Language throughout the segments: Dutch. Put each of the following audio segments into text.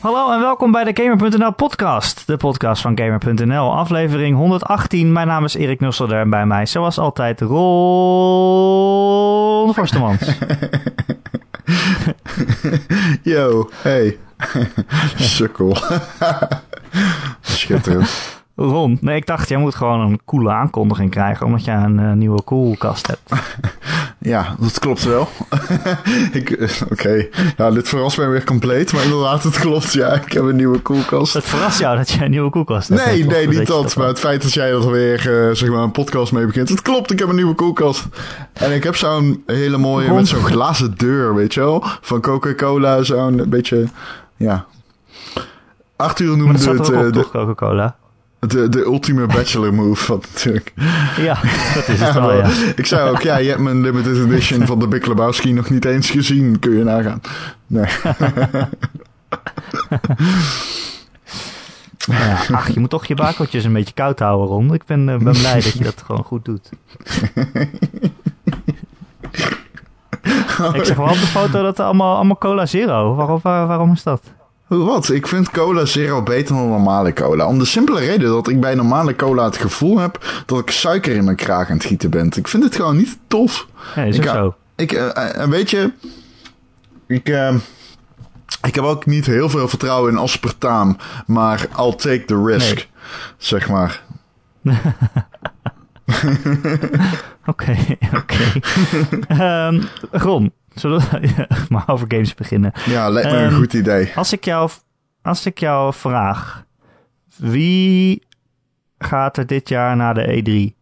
Hallo en welkom bij de Gamer.nl podcast. De podcast van Gamer.nl, aflevering 118. Mijn naam is Erik Nusselder en bij mij zoals altijd Ron Forstemans. Yo, hey. Sukkel. Schitterend. Ron, nee, ik dacht, jij moet gewoon een coole aankondiging krijgen, omdat jij een eh, nieuwe koelkast hebt. Ja, dat klopt wel. Eh, Oké, ja, dit verrast mij weer compleet, maar inderdaad, het klopt. Ja, ik heb een nieuwe koelkast. Het verrast jou dat jij een nieuwe koelkast hebt. Nee, Dat nee, niet dat. Maar het feit dat jij er weer, eh, zeg maar, een podcast mee begint. Het klopt, ik heb een nieuwe koelkast. En ik heb zo'n hele mooie, met zo'n glazen deur, weet je wel. Van Coca-Cola, zo'n beetje, ja... Arthur noemde dat het er ook op, de, Coca-Cola? De, de ultieme bachelor move, wat natuurlijk. Ja, dat is het wel, ja. Ik zei ook, ja, je hebt mijn limited edition van de Big Lebowski nog niet eens gezien. Kun je nagaan. Nee. ja. Ach, je moet toch je bakeltjes een beetje koud houden, Ron. Ik ben, eh, ben blij dat je dat gewoon goed doet. Ik zeg wel op de foto dat er allemaal, allemaal cola zero. Waarom, waar- waarom is dat? Wat? Ik vind cola zero beter dan normale cola. Om de simpele reden dat ik bij normale cola het gevoel heb dat ik suiker in mijn kraag aan het gieten ben. Ik vind het gewoon niet tof. Nee, is Ik zo. Ik, en weet je, ik, eh, ik heb ook niet heel veel vertrouwen in aspartaam, maar I'll take the risk, Nee. zeg maar. Oké, oké. Ehm, Ron, zullen we maar over games beginnen? Ja, lijkt me een Ehm, goed idee. Als ik jou, als ik jou vraag, wie gaat er dit jaar naar de E3?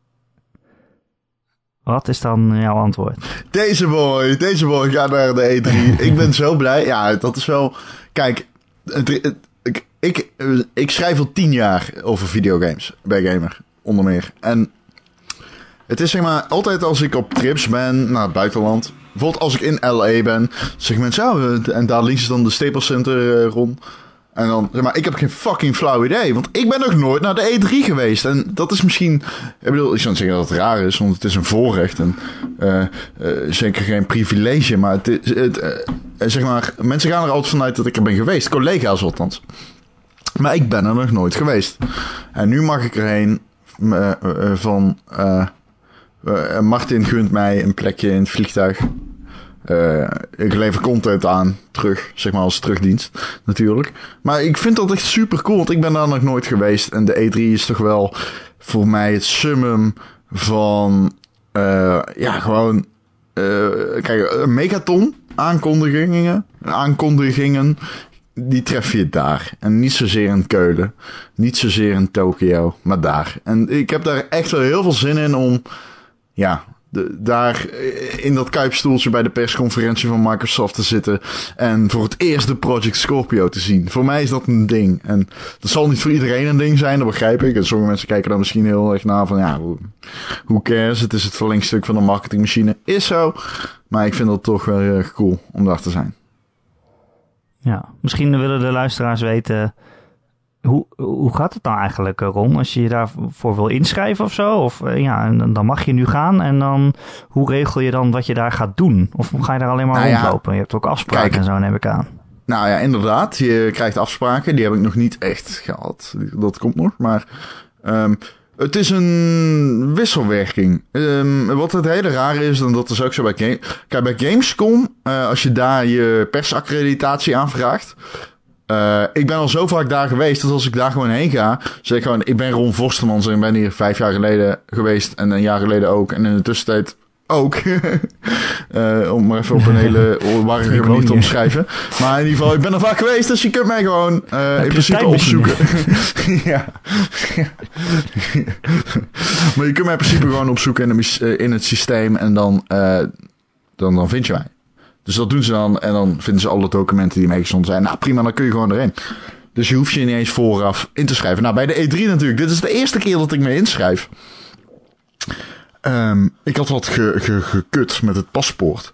Wat is dan jouw antwoord? Deze boy, deze boy gaat naar de E3. ik ben zo blij. Ja, dat is wel. Kijk, het, het- ik, ik, ik schrijf al tien jaar over videogames bij Gamer, onder meer. En het is zeg maar, altijd als ik op trips ben naar het buitenland. Bijvoorbeeld als ik in LA ben, zeggen mensen, ja, we- en daar links dan de Staples Center eh, rond. En dan, zeg maar, ik heb geen fucking flauw idee. Want ik ben nog nooit naar de E3 geweest. En dat is misschien, ik bedoel, ik zou niet zeggen dat het raar is, want het is een voorrecht. En eh, eh, zeker geen privilege. Maar het is, het, zeg maar, mensen gaan er altijd vanuit dat ik er ben geweest. Collega's althans. Maar ik ben er nog nooit geweest. En nu mag ik erheen van... eh, Martin gunt mij een plekje in het vliegtuig. Eh, ik lever content aan, terug, zeg maar als terugdienst, natuurlijk. Maar ik vind dat echt super cool, want ik ben daar nog nooit geweest. En de E3 is toch wel voor mij het summum van, eh, ja, gewoon, eh, kijk, een megaton aankondigingen, aankondigingen, die tref je daar. En niet zozeer in Keulen, niet zozeer in Tokio, maar daar. En ik heb daar echt wel heel veel zin in om, ja, de, daar eh, in dat kuipstoeltje bij de persconferentie van Microsoft te zitten. En voor het eerst de Project Scorpio te zien. Voor mij is dat een ding. En dat zal niet voor iedereen een ding zijn, dat begrijp ik. En sommige mensen kijken daar misschien heel erg naar van ja, hoe, cares? Het is het verlengstuk van de marketingmachine. Is zo. Maar ik vind dat toch wel heel erg cool om daar te zijn. Ja, misschien willen de luisteraars weten. Hoe, hoe gaat het nou eigenlijk, eh, Ron? Als je je daarvoor wil inschrijven of zo? Of eh, ja, dan- mag je nu gaan. En dan, hoe regel je dan wat je daar gaat doen? Of ga je daar alleen maar Nou ja, rondlopen? Je hebt ook afspraken kijk. en zo, neem ik aan. Nou ja, inderdaad. Je krijgt afspraken. Die heb ik nog niet echt gehad. Dat komt nog. Maar ehm, het is een wisselwerking. Ehm, wat het hele rare is, en dat is ook zo bij Game... Kijk, bij Gamescom, eh, als je daar je persaccreditatie aanvraagt... eh, ik ben al zo vaak daar geweest, dat als ik daar gewoon heen ga... zeg ik gewoon, ik ben Ron Vostermans en ik ben hier vijf jaar geleden geweest... en een jaar geleden ook. En in de tussentijd ook. Eh, om maar even op een hele warrige woon manier te omschrijven. Maar in ieder geval, ik ben er vaak geweest, dus je kunt mij gewoon eh, in principe opzoeken. ja. maar je kunt mij in principe gewoon opzoeken in, de, in het systeem en dan, dan, dan vind je mij. Dus dat doen ze dan en dan vinden ze alle documenten die meegezonden zijn. Nou prima, dan kun je gewoon erin. Dus je hoeft je niet eens vooraf in te schrijven. Nou, bij de E3 natuurlijk. Dit is de eerste keer dat ik me inschrijf. Ehm, ik had wat ge, ge- gekut met het paspoort.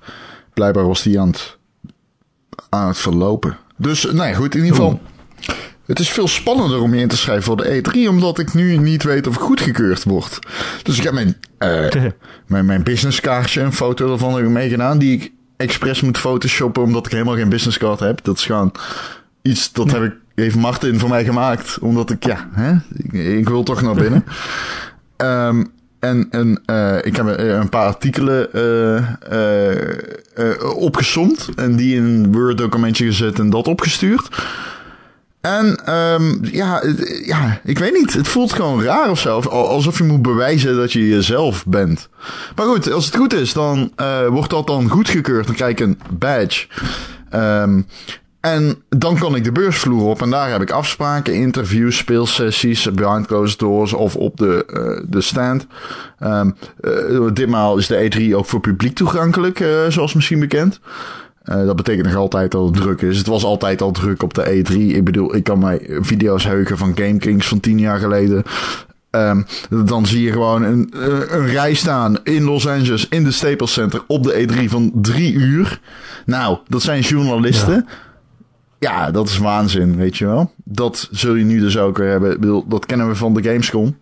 Blijkbaar was die aan het, aan het verlopen. Dus, nou ja, goed, in ieder geval. Het is veel spannender om je in te schrijven voor de E3, omdat ik nu niet weet of ik goedgekeurd word. Dus ik heb mijn, eh, mijn, mijn businesskaartje, een foto ervan heb ik meegedaan, die ik expres moet photoshoppen omdat ik helemaal geen businesscard heb. Dat is gewoon iets dat heb ik, heeft Martin voor mij gemaakt. Omdat ik, ja, hè, ik, ik wil toch naar binnen. Ehm, en en uh, ik heb een paar artikelen uh, uh, opgesomd. En die in een Word-documentje gezet en dat opgestuurd. En um, ja, ja, ik weet niet. Het voelt gewoon raar of zo. Alsof je moet bewijzen dat je jezelf bent. Maar goed, als het goed is, dan uh, wordt dat dan goedgekeurd. Dan krijg ik een badge. Um, en dan kan ik de beursvloer op en daar heb ik afspraken, interviews, speelsessies, behind closed doors of op de, uh, de stand. Um, ditmaal is de E3 ook voor publiek toegankelijk, zoals misschien bekend. Dat betekent nog altijd dat het druk is. Het was altijd al druk op de E3. Ik bedoel, ik kan mij video's heugen van Game Kings van tien jaar geleden. Um, dan zie je gewoon een, een rij staan in Los Angeles, in de Staples Center, op de E3 van drie uur. Nou, dat zijn journalisten. Ja. Dat is waanzin, weet je wel. Dat zul je nu dus ook weer hebben. Ik bedoel, dat kennen we van de Gamescom.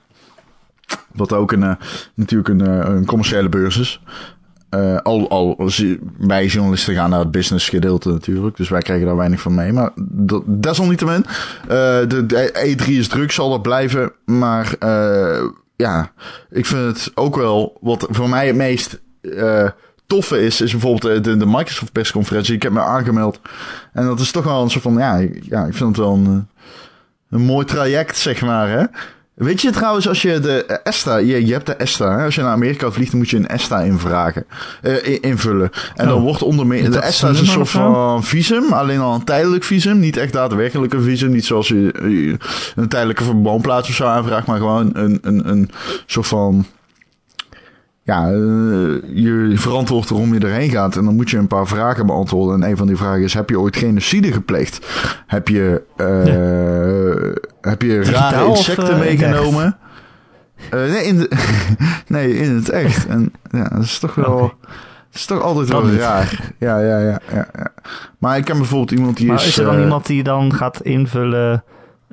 Wat ook een, uh, natuurlijk een, een, commerciële beurs is. Uh, al, al wij journalisten gaan naar het business gedeelte natuurlijk. Dus wij krijgen daar weinig van mee. Maar dat, desalniettemin. de, de E3 is druk, zal dat blijven. Maar ja, ik vind het ook wel wat voor mij het meest toffe is, is bijvoorbeeld de, de Microsoft persconferentie. Ik heb me aangemeld. En dat is toch wel een soort van, ja, ja ik vind het wel een, een mooi traject, zeg maar. Hè? Weet je trouwens, als je de ESTA, je, je hebt de ESTA, hè? als je naar Amerika vliegt, dan moet je een ESTA invragen, uh, invullen. En dan wordt onder meer, de ESTA is een soort van visum, alleen al een tijdelijk visum, niet echt daadwerkelijk een visum, niet zoals je, een tijdelijke woonplaats of zo aanvraagt, maar gewoon een, een, een soort van ja, uh, je verantwoordt waarom je erheen gaat. En dan moet je een paar vragen beantwoorden. En een van die vragen is: heb je ooit genocide gepleegd? Heb je, uh. Heb je rare insecten of, uh, meegenomen? nee, in de, nee, in het echt. En ja, dat is toch wel. Okay. Het is toch altijd wel raar. Ja, ja, ja, ja, ja. Maar ik ken bijvoorbeeld iemand die maar is... is er dan iemand die dan gaat invullen...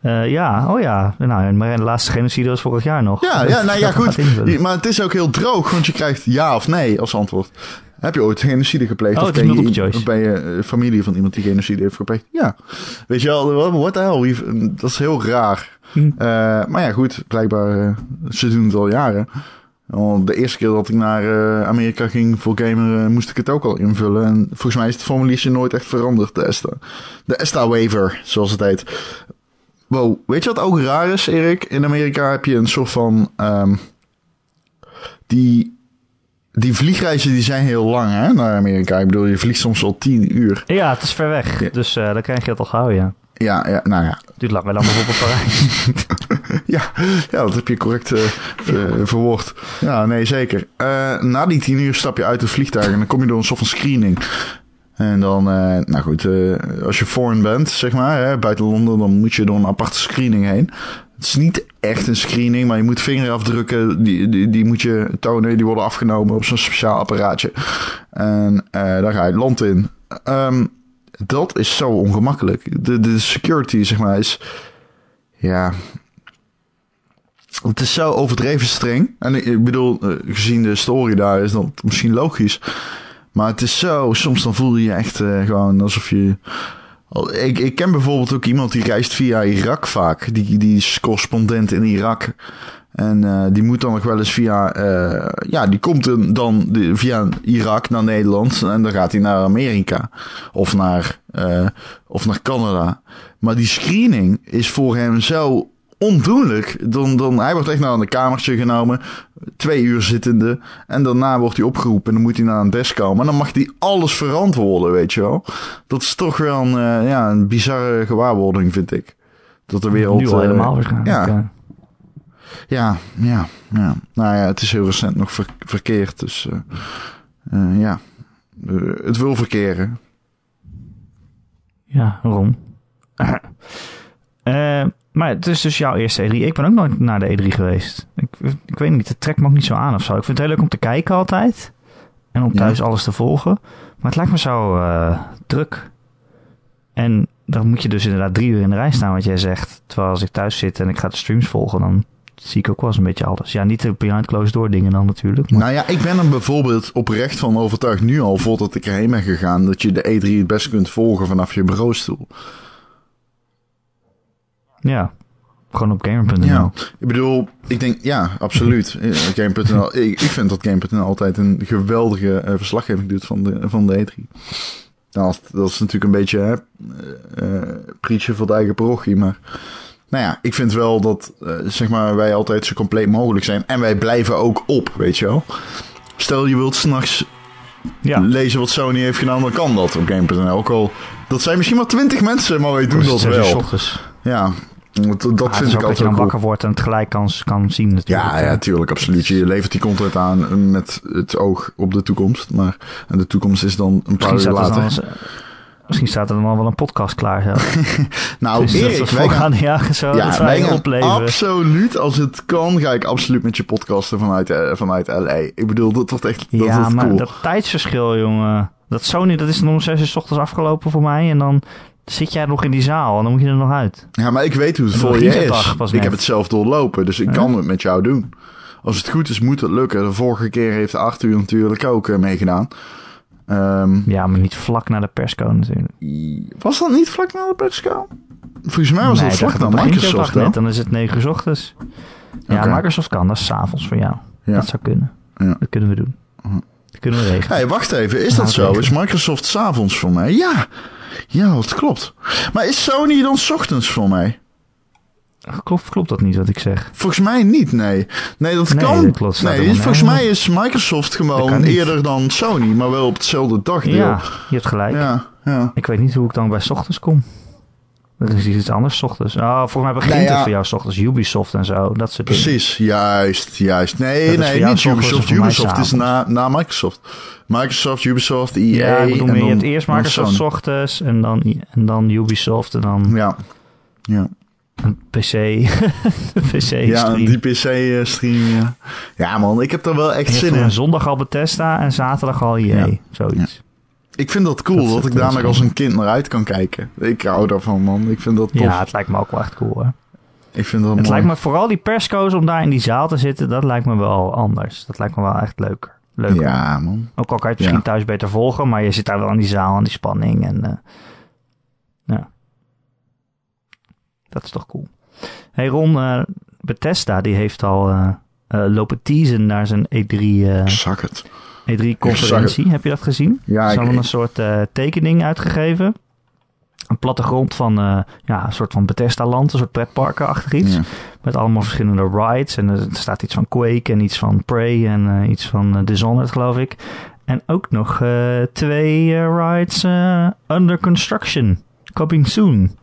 Uh, ja, oh ja. Nou, maar de laatste genocide was vorig jaar nog. Ja, ja nou ja, goed. Maar het is ook heel droog, want je krijgt ja of nee als antwoord. Heb je ooit genocide gepleegd? Oh, of ben je, ben je familie van iemand die genocide heeft gepleegd? Ja. Weet je wel, what the hell? Dat is heel raar. Hm. Uh, maar ja, goed. Blijkbaar, ze doen het al jaren. De eerste keer dat ik naar Amerika ging voor gamer, moest ik het ook al invullen. En volgens mij is het formuliertje nooit echt veranderd, de ESTA. De ESTA waiver, zoals het heet. Wow, weet je wat ook raar is, Erik? In Amerika heb je een soort van. Um, die, die vliegreizen die zijn heel lang hè, naar Amerika. Ik bedoel, je vliegt soms al tien uur. Ja, het is ver weg. Ja. Dus uh, dan krijg je het al gauw, ja. Ja, ja, nou ja. Duurt lang wel dan bijvoorbeeld Parijs. ja, ja, dat heb je correct uh, uh, verwoord. Ja, nee, zeker. na die tien uur stap je uit het vliegtuig en dan kom je door een soort van screening. En dan, uh, nou goed, uh, als je foreign bent, zeg maar, hè, buiten Londen, dan moet je door een aparte screening heen. Het is niet echt een screening, maar je moet vingerafdrukken, die, die, die moet je tonen, die worden afgenomen op zo'n speciaal apparaatje. En uh, daar ga je het land in. Um, dat is zo ongemakkelijk. De, de security, zeg maar, is, ja, het is zo overdreven streng. En ik bedoel, gezien de story daar is dat misschien logisch. Maar het is zo, soms dan voel je je echt uh, gewoon alsof je... Ik, ik ken bijvoorbeeld ook iemand die reist via Irak vaak. Die, die is correspondent in Irak. En uh, die moet dan nog wel eens via... Uh, ja, die komt dan via Irak naar Nederland. En dan gaat hij naar Amerika. Of naar, of naar Canada. Maar die screening is voor hem zo ondoenlijk. Dan, dan, hij wordt echt naar een kamertje genomen, twee uur zittende. En daarna wordt hij opgeroepen en dan moet hij naar een desk komen. En dan mag hij alles verantwoorden, weet je wel. Dat is toch wel een, uh, ja, een bizarre gewaarwording, vind ik. Dat de wereld... Nu al helemaal uh, waarschijnlijk. Ja. ja. Ja, ja, ja. Nou ja, het is heel recent nog ver, verkeerd. Dus uh, ja, het wil verkeren. Ja, waarom? Eh maar het is dus jouw eerste E3. Ik ben ook nooit naar de E3 geweest. Ik, ik weet niet, het trekt me ook niet zo aan of zo. Ik vind het heel leuk om te kijken altijd. En om thuis ja. alles te volgen. Maar het lijkt me zo uh, druk. En dan moet je dus inderdaad drie uur in de rij staan, wat jij zegt. Terwijl als ik thuis zit en ik ga de streams volgen, dan zie ik ook wel eens een beetje alles. Ja, niet de behind closed door dingen dan natuurlijk. Maar... Nou ja, ik ben er bijvoorbeeld oprecht van overtuigd nu al, voordat ik erheen ben gegaan, dat je de E3 het best kunt volgen vanaf je bureaustoel. Ja, gewoon op gamer.nl. Ja, ik bedoel, ik denk, ja, absoluut. Game.nl, ik, ik vind dat Game.nl altijd een geweldige eh, verslaggeving doet van de, van de E3. Nou, dat is natuurlijk een beetje hè, eh, preachen voor de eigen parochie, maar... Nou ja, ik vind wel dat eh, zeg maar, wij altijd zo compleet mogelijk zijn. En wij blijven ook op, weet je wel. Stel je wilt s'nachts Ja, lezen wat Sony heeft gedaan, dan kan dat op Game.nl. Ook al, dat zijn misschien maar twintig mensen, maar wij doen dat wel. Ja, dat, dat vind ik ook dat je altijd dan wakker wordt en het gelijk kan, kan zien natuurlijk. Ja, ja, tuurlijk, absoluut. Je levert die content aan met het oog op de toekomst. Maar en de toekomst is dan een paar Misschien uur er later. dan, misschien staat er dan al wel een podcast klaar. Zo. nou, Dus dat Erik, we wij gaan, zo, ja, dat wij gaan opleveren. absoluut, als het kan, ga ik absoluut met je podcasten vanuit, eh, vanuit LA. Ik bedoel, dat wordt echt dat ja, maar cool. dat tijdsverschil, jongen. Dat Sony, dat is dan om zes uur 's ochtends afgelopen voor mij. En dan zit jij nog in die zaal en dan moet je er nog uit. Ja, maar ik weet hoe het voor je is. Ik net. heb het zelf doorlopen, dus ik Ja? kan het met jou doen. Als het goed is, moet het lukken. De vorige keer heeft Arthur natuurlijk ook eh, meegedaan. Ehm, Ja, maar niet vlak na de persco natuurlijk. was dat niet vlak na de persco? Volgens mij was nee, dat vlak na Microsoft, net. Dan is het negen uur 's ochtends. Ja. Microsoft kan. Dat is 's avonds voor jou. Ja. Dat zou kunnen. Ja. Dat kunnen we doen. Kunnen we regelen. Hey, wacht even, is Nou, dat zo? zeker. Is Microsoft s'avonds voor mij? Ja. Ja, dat klopt. Maar is Sony dan 's ochtends voor mij? Klopt, klopt dat niet wat ik zeg? Volgens mij niet, nee. Nee, dat Nee, kan. dat klopt, staat nee, volgens mij is Microsoft gewoon eerder dan Sony, maar wel op hetzelfde dagdeel. Ja, je hebt gelijk. ja. ja. Ik weet niet hoe ik dan bij 's ochtends kom. Dat is iets anders 's ochtends. Oh, volgens mij begint Nou ja. het voor jou 's ochtends. Ubisoft en zo. Dat soort dingen. Precies, juist, juist. Nee, Dat nee, niet Ubisoft. Ubisoft is na, na Microsoft. Microsoft, Ubisoft, EA. Ja, ik bedoel en je dan- hebt eerst Microsoft 's ochtends en dan, en dan Ubisoft en dan Ja. Ja. een PC. PC Ja, die PC-stream, ja. Ja, man, ik heb er wel echt zin in. zondag al Bethesda en zaterdag al EA. Ja. Zoiets. Ik vind dat cool, Dat ik daar nog als een kind naar uit kan kijken. Ik hou daarvan, man. Ik vind dat tof. Ja, het lijkt me ook wel echt cool. Hè? ik vind dat Het mooi. lijkt me vooral die persco's om daar in die zaal te zitten. Dat lijkt me wel anders. Dat lijkt me wel echt leuker. Leuker. Ja, man. Ook al kan je het misschien Ja. thuis beter volgen, maar je zit daar wel in die zaal en die spanning. En, eh, ja. Dat is toch cool. Hey Ron, Bethesda die heeft al eh, lopen teasen naar zijn E E3, eh, Zak het. E3-conferentie. Heb je dat gezien? Ja, Ze hadden een soort eh, tekening uitgegeven. Een plattegrond van eh, ja, een soort van Bethesda-land, een soort pretparken-achtig iets. ja. Met allemaal verschillende rides. En er staat iets van Quake en iets van Prey en eh, iets van Dishonored, geloof ik. En ook nog twee rides under construction. Coming soon.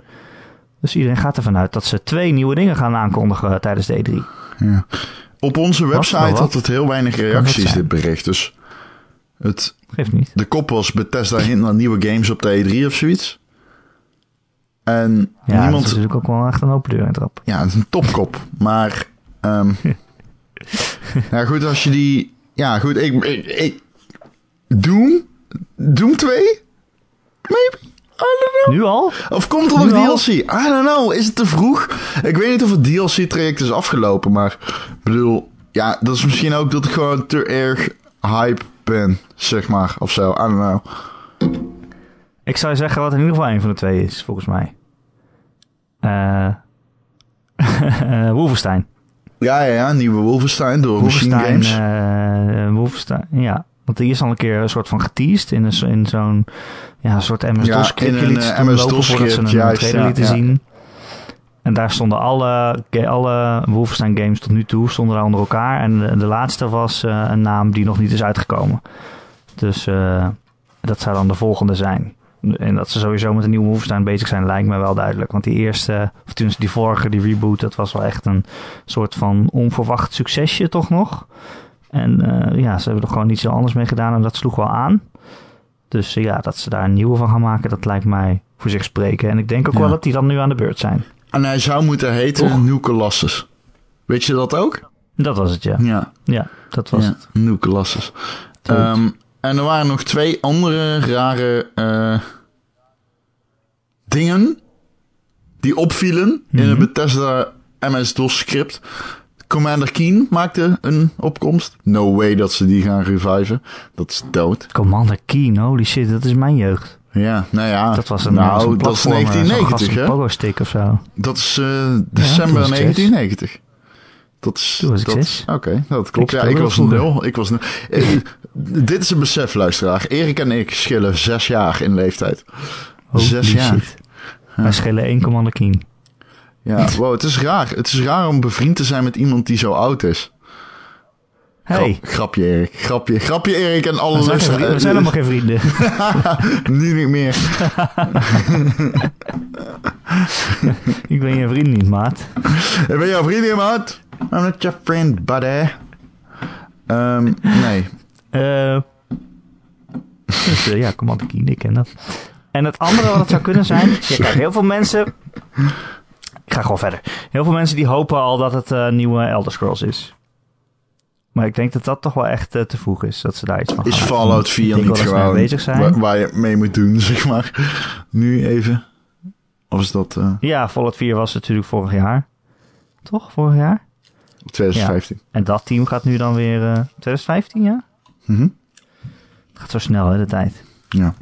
Dus iedereen gaat ervan uit dat ze twee nieuwe dingen gaan aankondigen tijdens de E3. ja. Op onze website had het heel weinig reacties, dit bericht. Dus het, Geeft niet. de kop was Bethesda hint naar nieuwe games op de E3 of zoiets. En Ja, dat niemand... is natuurlijk ook wel echt een open deur in trap. Ja, het is een topkop. Maar, ehm ja goed, als je die... Ja goed, ik... ik, ik Doom? Doom 2? Maybe? I don't know. Nu al? Of komt er nog? DLC? I don't know. Is het te vroeg? Ik weet niet of het DLC-traject is afgelopen, maar... Ik bedoel, ja, dat is misschien ook dat ik gewoon te erg hype ben, zeg maar. Of zo, I don't know. Ik zou zeggen wat in ieder geval een van de twee is, volgens mij. Eh Wolfenstein. Ja, ja, ja. Nieuwe Wolfenstein door Machine Wolfenstein, Games. eh, Wolfenstein, ja. Want die is al een keer een soort van geteased in, een, in zo'n ja, soort MS-DOS Ja, scriptje in een, MS-DOS voordat ze een juist, trailer ja, lieten ja. zien. En daar stonden alle, alle Wolfenstein games tot nu toe stonden daar onder elkaar. En de, de laatste was eh, een naam die nog niet is uitgekomen. Dus eh, dat zou dan de volgende zijn. En dat ze sowieso met een nieuwe Wolfenstein bezig zijn lijkt me wel duidelijk. Want die eerste, of tenminste die vorige, die reboot, dat was wel echt een soort van onverwacht succesje toch nog. En eh, ja, ze hebben er gewoon niet zo anders mee gedaan en dat sloeg wel aan. Dus ja, dat ze daar een nieuwe van gaan maken, dat lijkt mij voor zich spreken. En ik denk ook Ja. wel dat die dan nu aan de beurt zijn. En hij zou moeten heten Toch? New Colossus. Weet je dat ook? Dat was het, ja. Ja. Ja, dat was ja, het. New Colossus. Ehm, en er waren nog twee andere rare eh, dingen die opvielen in Mhm. een Bethesda MS-DOS script. Commander Keen maakte een opkomst. No way dat ze die gaan reviven. Dat is dood. Commander Keen, holy shit, dat is mijn jeugd. Ja, nou ja. Dat was een, nou, een dat is platformer, zo'n 1990, gast hè? pogo-stick of zo. Dat is eh, december toen was ik 1990. Dat is. Toen was ik dat. Oké, dat klopt. Ik ja, ik was nul. Ik was nul. Eh, dit is een besef, luisteraar. Erik en ik schillen zes jaar in leeftijd. Zes jaar. shit. Wij schelen één commando king. Ja, wow, het is raar. Het is raar om bevriend te zijn met iemand die zo oud is. Hey, Grap- grapje, Erik. Grapje, grapje, Erik en alle we zijn, we zijn helemaal geen vrienden. nu niet meer. ik ben je vriend niet, maat. Ik ben jouw vriend, maat. I'm not your friend, buddy. Ehm, nee. Eh dus, ja, commando king, ik ken dat. En het andere wat het zou kunnen zijn... Ja, kijk, heel veel mensen... Ik ga gewoon verder. Heel veel mensen die hopen al dat het eh, nieuwe Elder Scrolls is. Maar ik denk dat dat toch wel echt eh, te vroeg is. Dat ze daar iets van Is gaan. Fallout Ik 4 denk niet gewoon bezig zijn. waar, waar je mee moet doen, zeg maar? Nu even. Of is dat eh, Ja, Fallout 4 was natuurlijk vorig jaar. Toch? Vorig jaar? 2015? En dat team gaat nu dan weer... eh 2015, ja? Mhm. Het gaat zo snel, hè, de tijd. Ja.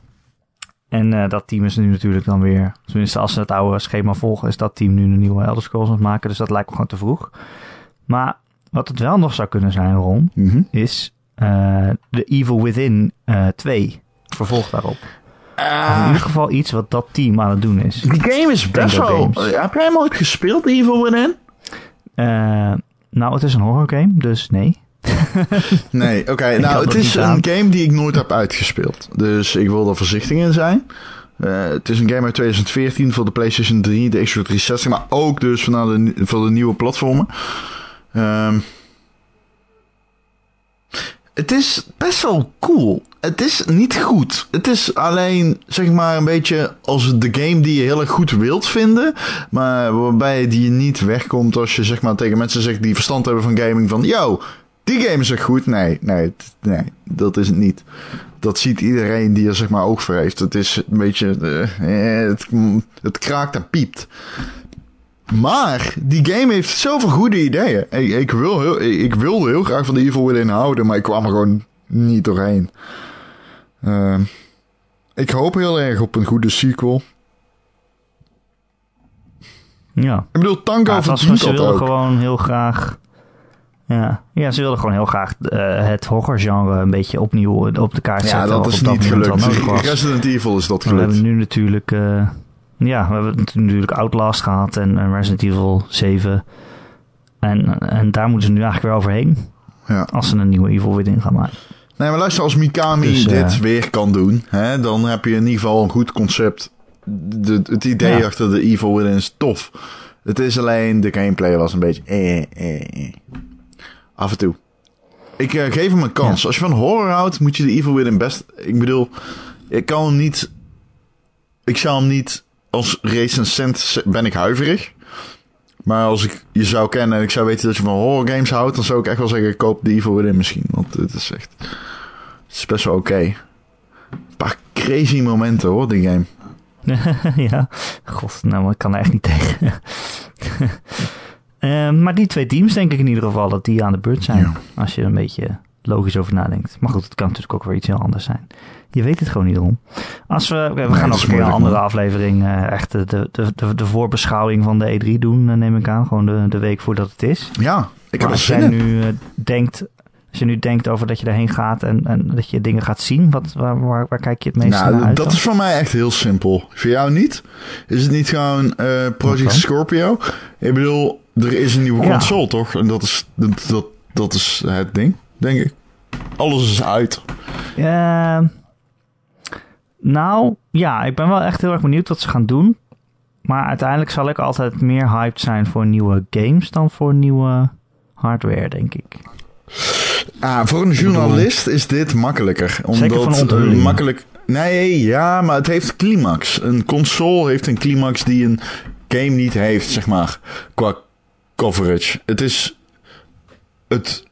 En eh, dat team is nu natuurlijk dan weer... Tenminste, als ze het oude schema volgen... is dat team nu een nieuwe Elder Scrolls aan het maken. Dus dat lijkt me gewoon te vroeg. Maar wat het wel nog zou kunnen zijn, Ron... Mhm. is eh The Evil Within eh 2. Vervolg daarop. In ieder geval iets wat dat team aan het doen is. Die game is best wel... Games. Heb jij hem ooit gespeeld, Evil Within? Eh, nou, het is een horror game, dus nee. Nee, oké. nou, het is aan. een game die ik nooit heb uitgespeeld. Dus ik wil er voorzichtig in zijn. Eh, het is een game uit 2014 voor de PlayStation 3, de Xbox 360, maar ook dus voor de, voor de nieuwe platformen. Ehm, het is best wel cool. Het is niet goed. Het is alleen, zeg maar, een beetje als de game die je heel erg goed wilt vinden. Maar waarbij die je niet wegkomt als je, zeg maar, tegen mensen zegt die verstand hebben van gaming. Van, yo, die game is echt goed. Nee, nee, nee, dat is het niet. Dat ziet iedereen die er, zeg maar, oog voor heeft. Het is een beetje, eh, het, het kraakt en piept. Maar die game heeft zoveel goede ideeën. Ik, ik, wil heel, ik wilde heel graag van de Evil Within houden, maar ik kwam er gewoon niet doorheen. Ehm, ik hoop heel erg op een goede sequel. Ja. Ik bedoel, Tango Ja, verdient ze wilden gewoon heel graag... Ja. ja, ze wilden gewoon heel graag eh, het horrorgenre een beetje opnieuw op de kaart zetten. Ja, dat is niet gelukt. Resident Evil is dat Maar we gelukt. hebben nu natuurlijk... eh, ja, we hebben natuurlijk Outlast gehad en, en Resident Evil 7. En, en daar moeten ze nu eigenlijk weer overheen. Ja. Als ze een nieuwe Evil Within gaan maken. Nee, maar luister, als Mikami Dus, eh, dit weer kan doen, hè, dan heb je in ieder geval een goed concept. De, het idee Ja. achter de Evil Within is tof. Het is alleen, de gameplay was een beetje eh, eh, eh. Af en toe. Ik eh, geef hem een kans. Als je van horror houdt, moet je de Evil Within best... Ik bedoel, ik kan hem niet... Ik zou hem niet... Als recensent ben ik huiverig. Maar als ik je zou kennen en ik zou weten dat je van horror games houdt... dan zou ik echt wel zeggen, koop de Evil Within misschien. Want het is echt... Het is best wel oké. Een paar crazy momenten hoor, die game. ja, god, nou, ik kan er echt niet tegen. Eh, maar die twee teams denk ik in ieder geval dat die aan de beurt zijn. Ja. Als je een beetje logisch over nadenkt. Maar goed, het kan natuurlijk ook weer iets heel anders zijn. Je weet het gewoon niet om. Als we, we Nee, gaan nog een keer een andere man. aflevering. eh, echt de, de, de, de voorbeschouwing van de E3 doen, eh, neem ik aan. Gewoon de, de week voordat het is. Ja, ik heb als jij nu eh, denkt... Als je nu denkt over dat je daarheen gaat en, en dat je dingen gaat zien, wat, waar, waar, waar kijk je het meest Nou, naar uit? dat dan? is voor mij echt heel simpel. Voor jou niet? Is het niet gewoon Project? Scorpio? Ik bedoel, er is een nieuwe Ja. console, toch? En dat is, dat, dat, dat is het ding, denk ik. Alles is uit. Eh, nou, ja, ik ben wel echt heel erg benieuwd wat ze gaan doen. Maar uiteindelijk zal ik altijd meer hyped zijn voor nieuwe games dan voor nieuwe hardware, denk ik. Ah, voor een journalist is dit makkelijker. Omdat Zeker van onthullingen. makkelijk. Nee, ja, maar het heeft climax. Een console heeft een climax die een game niet heeft, zeg maar, qua coverage. Het is het.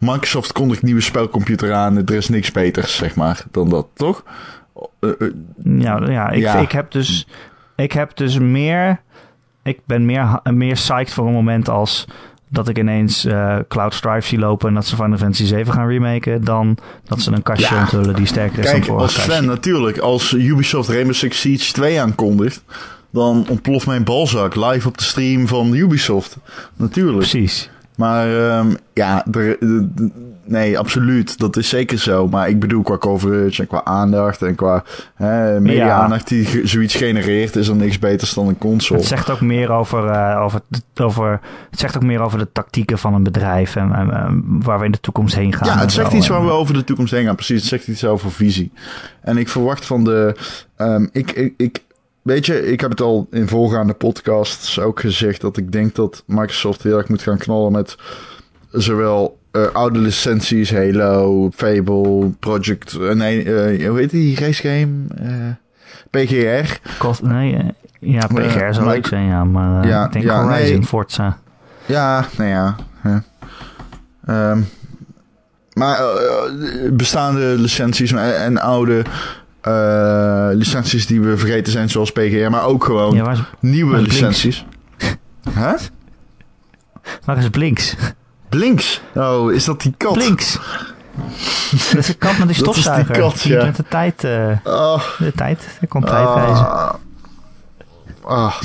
Microsoft kondigt nieuwe spelcomputer aan. Er is niks beters, zeg maar, dan dat, toch? Eh, eh, Ja, ja, ik, Ja. ik heb dus, ik heb dus meer, ik ben meer, meer psyched voor een moment als dat ik ineens eh, Cloud Strife zie lopen en dat ze Final Fantasy 7 gaan remaken, dan dat ze een kastje Ja. onthullen die sterker is dan Kijk, het vorige als kastje. fan natuurlijk, als Ubisoft Rainbow Six Siege 2 aankondigt, dan ontploft mijn balzak live op de stream van Ubisoft. Natuurlijk. Precies. Maar ehm, ja, er- de- nee, absoluut. Dat is zeker zo. Maar ik bedoel, qua coverage en qua aandacht en qua hè, media-aandacht die zoiets genereert, is er niks beters dan een console. Het zegt ook meer over, eh, over, over, het zegt ook meer over de tactieken van een bedrijf en, en, en waar we in de toekomst heen gaan. Ja, het zegt iets waar we over de toekomst heen gaan. Precies, het zegt iets over visie. En ik verwacht van de... ehm, ik, ik, ik, weet je, ik heb het al in voorgaande podcasts ook gezegd... dat ik denk dat Microsoft heel erg moet gaan knallen met... zowel eh, oude licenties, Halo, Fable, Project... eh, nee, eh, hoe heet die race game? PGR. Kost- nee, ja, PGR zou leuk zijn, ja. Maar Ja, ik denk ja, Horizon, nee. Forza. Ja, nou ja. Ehm, maar bestaande licenties en, en oude eh, licenties die we vergeten zijn, zoals PGR, maar ook gewoon Ja, waar is, nieuwe licenties. Huh? waar is Blinks? Blinks. Oh, is dat die kat? Blinks! dat is een kat met een Dat is die stofzuiger. kat, die ja. met de tijd, eh, Oh, de tijd, er komt tijd ah, ah.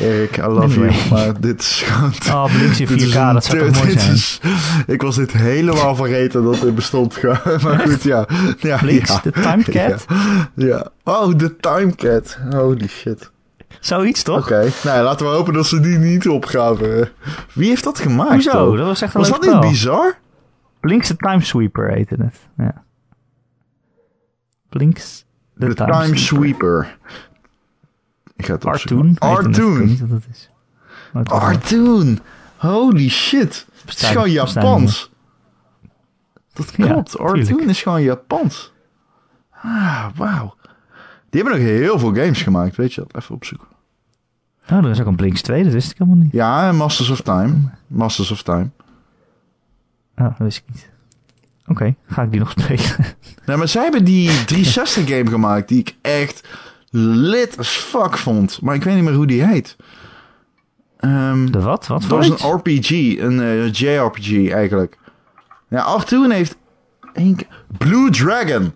Erik, I love Anyway. you. Maar dit is gewoon... Oh, Blinks in 4K, Dit is een dat zou toch mooi zijn? is- ik was dit helemaal vergeten dat dit bestond. maar goed, ja. ja Blinks, ja. de Time Cat? Ja. ja. Oh, de Time Cat. Holy shit. Zoiets, toch? Oké. Nou, laten we hopen dat ze die niet opgraven. Wie heeft dat gemaakt? Hoezo? Dat was echt een Was dat niet bizar? Blinks de Time Sweeper heette het. Ja. Blinks de, De Time Sweeper. Ik ga het Artoon. Artoon. niet wat dat is. Wat dat is. Artoon. Holy shit. Het is gewoon Japans. Dat Ja, klopt. Artoon tuurlijk. is gewoon Japans. Ah, wauw. Die hebben nog heel veel games gemaakt, weet je dat? Even opzoeken. Oh, er is ook een Blinks 2, dat wist ik helemaal niet. Ja, en Masters of Time. Masters of Time. Oh, dat wist ik niet. Oké, ga ik die nog spelen? Nou, maar zij hebben die 360 game gemaakt die ik echt lit as fuck vond. Maar ik weet niet meer hoe die heet. Ehm, De wat? Wat was een RPG, een eh, JRPG eigenlijk. Ja, Artoon heeft één Blue Dragon.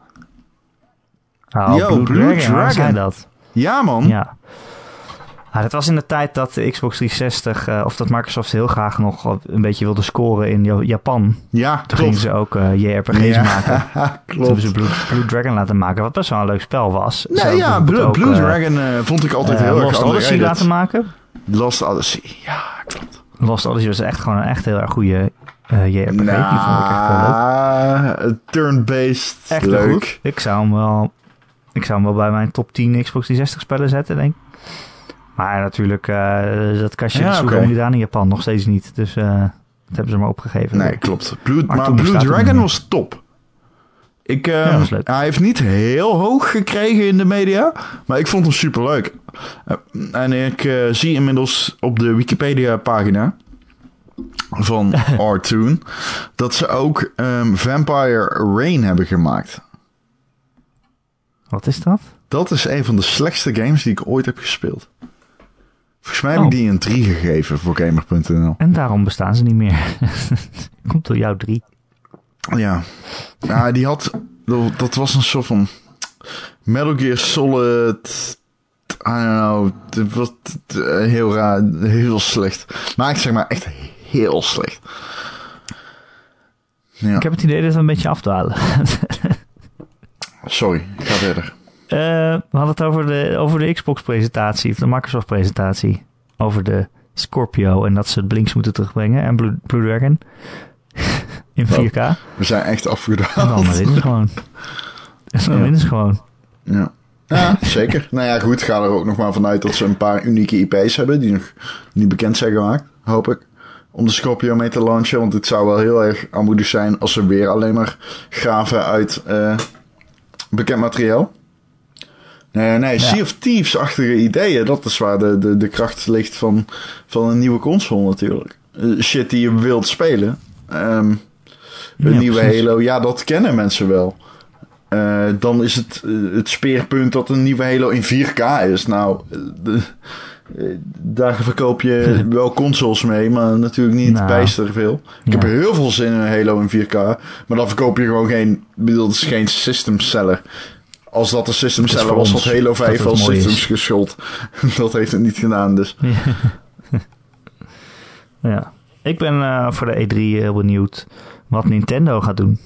Oh, Yo, Blue, Blue Dragon, Dragon. dat? Ja, man. Ja. Ah, dat was in de tijd dat de Xbox 360, eh, of dat Microsoft heel graag nog een beetje wilde scoren in Ja- Japan. Ja, Toen gingen klopt. ze ook eh, JRPG's Ja, maken. Toen klopt. ze Blue, Blue Dragon laten maken, wat best wel een leuk spel was. Nee, ja, Blue, ook, Blue eh, Dragon vond ik altijd heel erg Lost Odyssey laten maken. Lost Odyssey, ja, klopt. Lost Odyssey was echt gewoon een echt heel erg goede JRPG. Die vond ik echt wel leuk. Nou, turn-based, Echt leuk. goed. Ik zou hem wel, ik zou hem wel bij mijn top 10 Xbox 360 spellen zetten, denk ik. Maar natuurlijk, eh, dat kastje Ja, okay. gedaan in Japan nog steeds niet. Dus eh, dat hebben ze maar opgegeven. Nee, klopt. Blue, Maar Blue Dragon was top. Ik, Ja, dat was leuk. Hij heeft niet heel hoog gekregen in de media, maar ik vond hem superleuk. Eh, en ik zie inmiddels op de Wikipedia-pagina van Artoon dat ze ook ehm, Vampire Rain hebben gemaakt. Wat is dat? Dat is een van de slechtste games die ik ooit heb gespeeld. Volgens mij heb ik Oh. die een 3 gegeven voor Gamer.nl. En daarom bestaan ze niet meer. Komt door jou drie. Ja. ja, die had... Dat was een soort van... Metal Gear Solid... I don't know. Het was heel raar. Heel slecht. Maar ik zeg maar echt heel slecht. Ja, Ik heb het idee dat we een beetje afdwalen. sorry. Ik ga verder. Eh, we hadden het over de, over de Xbox-presentatie, of de Microsoft-presentatie. Over de Scorpio en dat ze het Blinks moeten terugbrengen. En Blue, Blue Dragon. In 4K. We zijn echt En dan winnen ze gewoon. En dan Ja. winnen ze gewoon. Ja. ja, zeker. nou ja, goed. Ga er ook nog maar vanuit dat ze een paar unieke IP's hebben. Die nog niet bekend zijn gemaakt. Hoop ik. Om de Scorpio mee te launchen. Want het zou wel heel erg aanmoedig zijn als ze weer alleen maar graven uit eh, bekend materiaal. Nee, nee, Sea of Thieves-achtige ideeën. Dat is waar de, de, de kracht ligt van, van een nieuwe console natuurlijk. Eh, shit die je wilt spelen. Ehm, een Ja, nieuwe precies. Halo, ja, dat kennen mensen wel. Eh, dan is het, eh, het speerpunt dat een nieuwe Halo in 4K is. Nou, de- daar verkoop je wel consoles mee, maar natuurlijk niet Nou. bijster veel. Ik heb Ja. heel veel zin in Halo in 4K, maar dan verkoop je gewoon geen, bedoel, het is geen system seller. Als dat een system seller voor was, had Halo dat 5 het al mooi is. systems geschuld. dat heeft het niet gedaan, dus. Ja. Ik ben eh, voor de E3 heel benieuwd wat Nintendo gaat doen.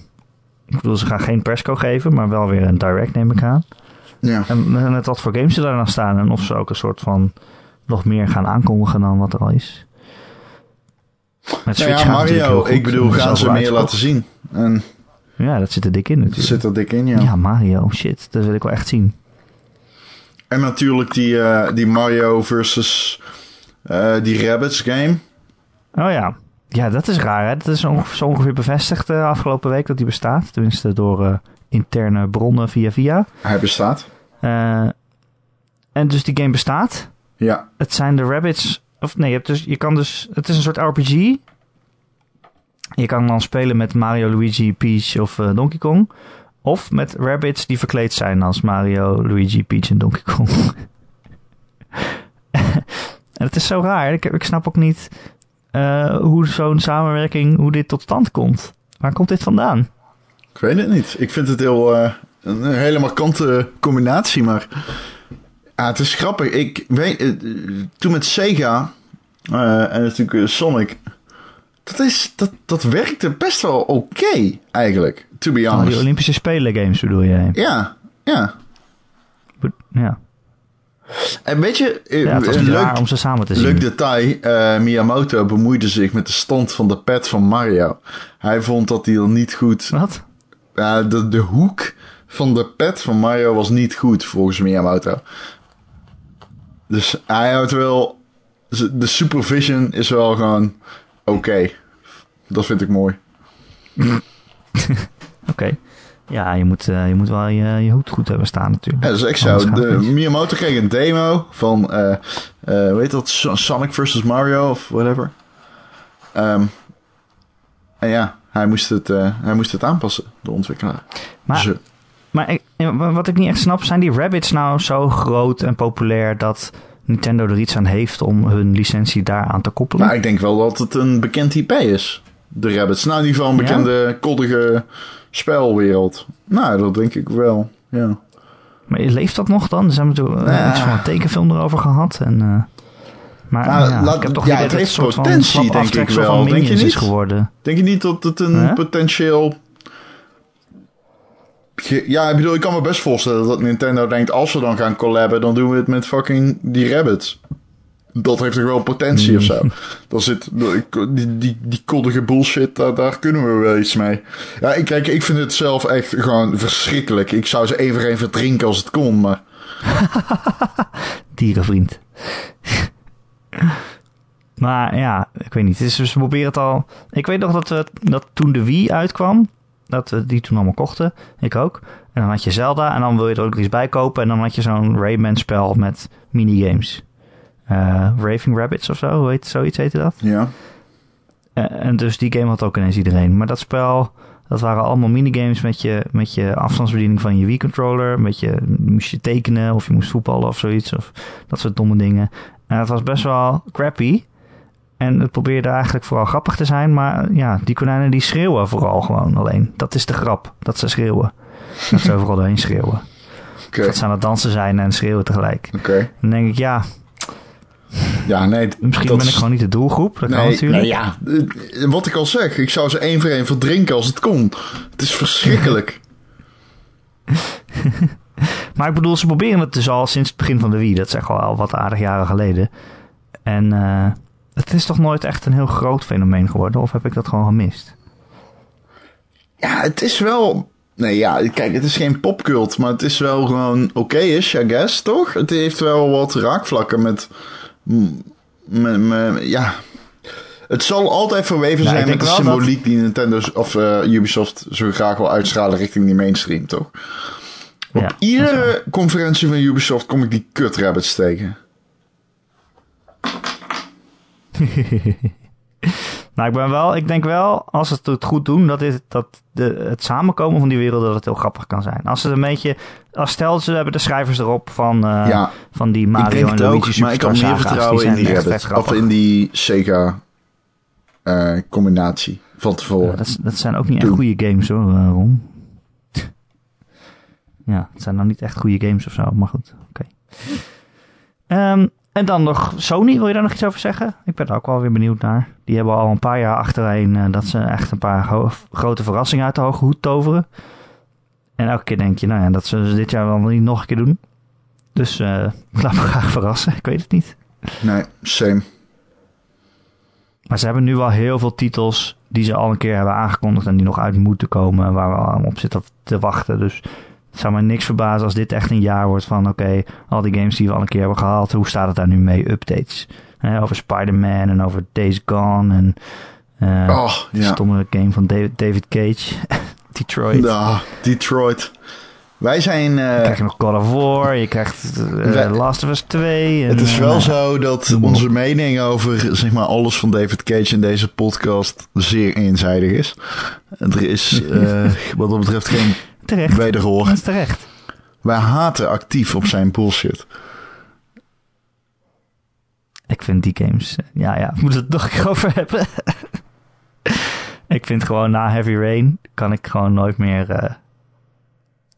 Ik bedoel, ze gaan geen persco geven, maar wel weer een direct neem ik aan. Ja. En net wat voor games er daar dan staan. En of ze ook een soort van nog meer gaan aankondigen dan wat er al is. Met Nou Switch ja, Mario, ik bedoel, gaan ze meer laten zien. En Ja, dat zit er dik in dat natuurlijk. zit er dik in, ja. ja. Mario, shit. Dat wil ik wel echt zien. En natuurlijk die, eh, die Mario versus eh, die Rabbids game. Oh ja. Ja, dat is raar hè. Dat is onge- zo ongeveer bevestigd de afgelopen week dat die bestaat. Tenminste door eh, interne bronnen via via. Hij bestaat. Eh, en dus die game bestaat. Ja. Het zijn de rabbits. Of nee, je, hebt dus, je kan dus. Het is een soort RPG. Je kan dan spelen met Mario, Luigi, Peach of eh, Donkey Kong. Of met rabbits die verkleed zijn als Mario, Luigi, Peach en Donkey Kong. en het is zo raar. Ik, ik snap ook niet eh, hoe zo'n samenwerking, hoe dit tot stand komt. Waar komt dit vandaan? Ik weet het niet. Ik vind het heel, eh, een hele markante combinatie, maar ja, het is grappig. Ik weet, toen met Sega en natuurlijk Sonic, dat, is, dat, dat werkte best wel oké eigenlijk, to be Oh, die honest. Olympische Spelen games bedoel jij? Ja, ja. Ja, En weet je, eh, ja een leuk, om ze samen te zien. leuk detail, eh, Miyamoto bemoeide zich met de stand van de pad van Mario. Hij vond dat hij er niet goed Wat? De, de hoek van de pet van Mario was niet goed, volgens Miyamoto. Dus hij houdt wel... De supervision is wel gewoon oké. Dat vind ik mooi. Oké. Ja, je moet, eh, je moet wel je, je hoed goed hebben staan natuurlijk. Ja, dus ik Anders zou... gaat het De. Miyamoto kreeg een demo van... eh eh, hoe heet dat? So- Sonic versus Mario of whatever. Ehm, en ja, hij moest, het, eh, hij moest het aanpassen, de ontwikkelaar. Maar, Ze- maar ik, wat ik niet echt snap, zijn die rabbits nou zo groot en populair dat Nintendo er iets aan heeft om hun licentie daaraan te koppelen? Maar ik denk wel dat het een bekend IP is. De Rabbits. Nou, in ieder geval een Ja? bekende, koddige spelwereld. Nou, dat denk ik wel. Ja. Maar leeft dat nog dan? Ze hebben natuurlijk Ja. iets van een tekenfilm erover gehad. En, eh, maar Nou, ja, laat- ik heb toch ja, het heeft soort potentie, denk ik wel. Denk je niet? geworden. Denk je niet dat het een potentieel... Ja, ik bedoel, ik kan me best voorstellen dat Nintendo denkt... als we dan gaan collaben, dan doen we het met fucking die Rabbits. Dat heeft toch wel potentie of zo. Dan zit die, die, die koddige bullshit, daar, daar kunnen we wel iets mee. Ja, ik, kijk, ik vind het zelf echt gewoon verschrikkelijk. Ik zou ze even geen verdrinken als het kon, maar... Dierenvriend. maar ja, ik weet niet. Het is, dus we proberen het al. Ik weet nog dat, we, dat toen de Wii uitkwam, dat we die toen allemaal kochten. Ik ook. En dan had je Zelda en dan wil je er ook iets bij kopen. En dan had je zo'n Rayman spel met minigames. Eh Raving Rabbits of zo, heet, zoiets heette dat. Ja. Eh, en dus die game had ook ineens iedereen. Maar dat spel, dat waren allemaal minigames met je, met je afstandsbediening van je Wii-controller. Met je, moest je tekenen of je moest voetballen of zoiets. Of dat soort domme dingen. En het was best wel crappy. En het probeerde eigenlijk vooral grappig te zijn. Maar ja, die konijnen die schreeuwen vooral gewoon alleen. Dat is de grap, dat ze schreeuwen. Dat ze overal doorheen schreeuwen. Dat ze aan het dansen zijn en schreeuwen tegelijk. oké. Dan denk ik, ja, Ja, nee. misschien ben ik is- gewoon niet de doelgroep. Dat kan natuurlijk. nee, ja. Wat ik al zeg, ik zou ze één voor één verdrinken als het kon. Het is verschrikkelijk. Maar ik bedoel, ze proberen het dus al sinds het begin van de Wii. Dat is echt al wat aardig jaren geleden. En eh, het is toch nooit echt een heel groot fenomeen geworden? Of heb ik dat gewoon gemist? Ja, het is wel... Nee, ja, kijk, het is geen popcult, maar het is wel gewoon oké-ish, I guess, toch? Het heeft wel wat raakvlakken met... met, met- ja... Het zal altijd verweven ik zijn met de dat- symboliek die Nintendo of eh, Ubisoft zo graag wil uitstralen richting die mainstream, toch? Op Ja, iedere conferentie van Ubisoft kom ik die kut rabbits tegen. Nou, ik ben wel, ik denk wel, als ze het goed doen, dat, dit, dat de, het samenkomen van die wereld, dat het heel grappig kan zijn. Als ze een beetje, als stel ze hebben de schrijvers erop van, uh, ja, van die Mario ik en Luigi ook, Maar ik kan meer vertrouwen in die Rabbit, of in die Sega uh, combinatie van tevoren. Ja, dat, dat, zijn ook niet echt goede games hoor, uh, Ron. ja, het zijn nou niet echt goede games of zo, maar goed, oké. Okay. Um, en dan nog Sony, wil je daar nog iets over zeggen? Ik ben er ook wel weer benieuwd naar. Die hebben al een paar jaar achtereen uh, dat ze echt een paar grote verrassingen uit de hoge hoed toveren. En elke keer denk je, nou ja, dat ze dit jaar wel niet nog een keer doen. Dus uh, laat me graag verrassen. Ik weet het niet. Nee, same. Maar ze hebben nu wel heel veel titels die ze al een keer hebben aangekondigd en die nog uit moeten komen, waar we allemaal op zitten te wachten. Dus het zou me niks verbazen als dit echt een jaar wordt van oké, al die games die we al een keer hebben gehaald, hoe staat het daar nu mee? Updates. over Spider-Man en over Days Gone en uh, oh, ja. stomme game van David, David Cage. Detroit. Ja, Detroit. Wij zijn... Uh, je krijgt nog God of War, je krijgt uh, Last of Us 2. En, het is wel zo dat onze mening over zeg maar, alles van David Cage in deze podcast zeer eenzijdig is. Er is wat dat betreft geen Terecht. Wederhoor. Dat is terecht. Wij haten actief op zijn bullshit. Ik vind die games... Ja, ja, moet het nog een keer over hebben. ik vind gewoon na Heavy Rain kan ik gewoon nooit meer uh,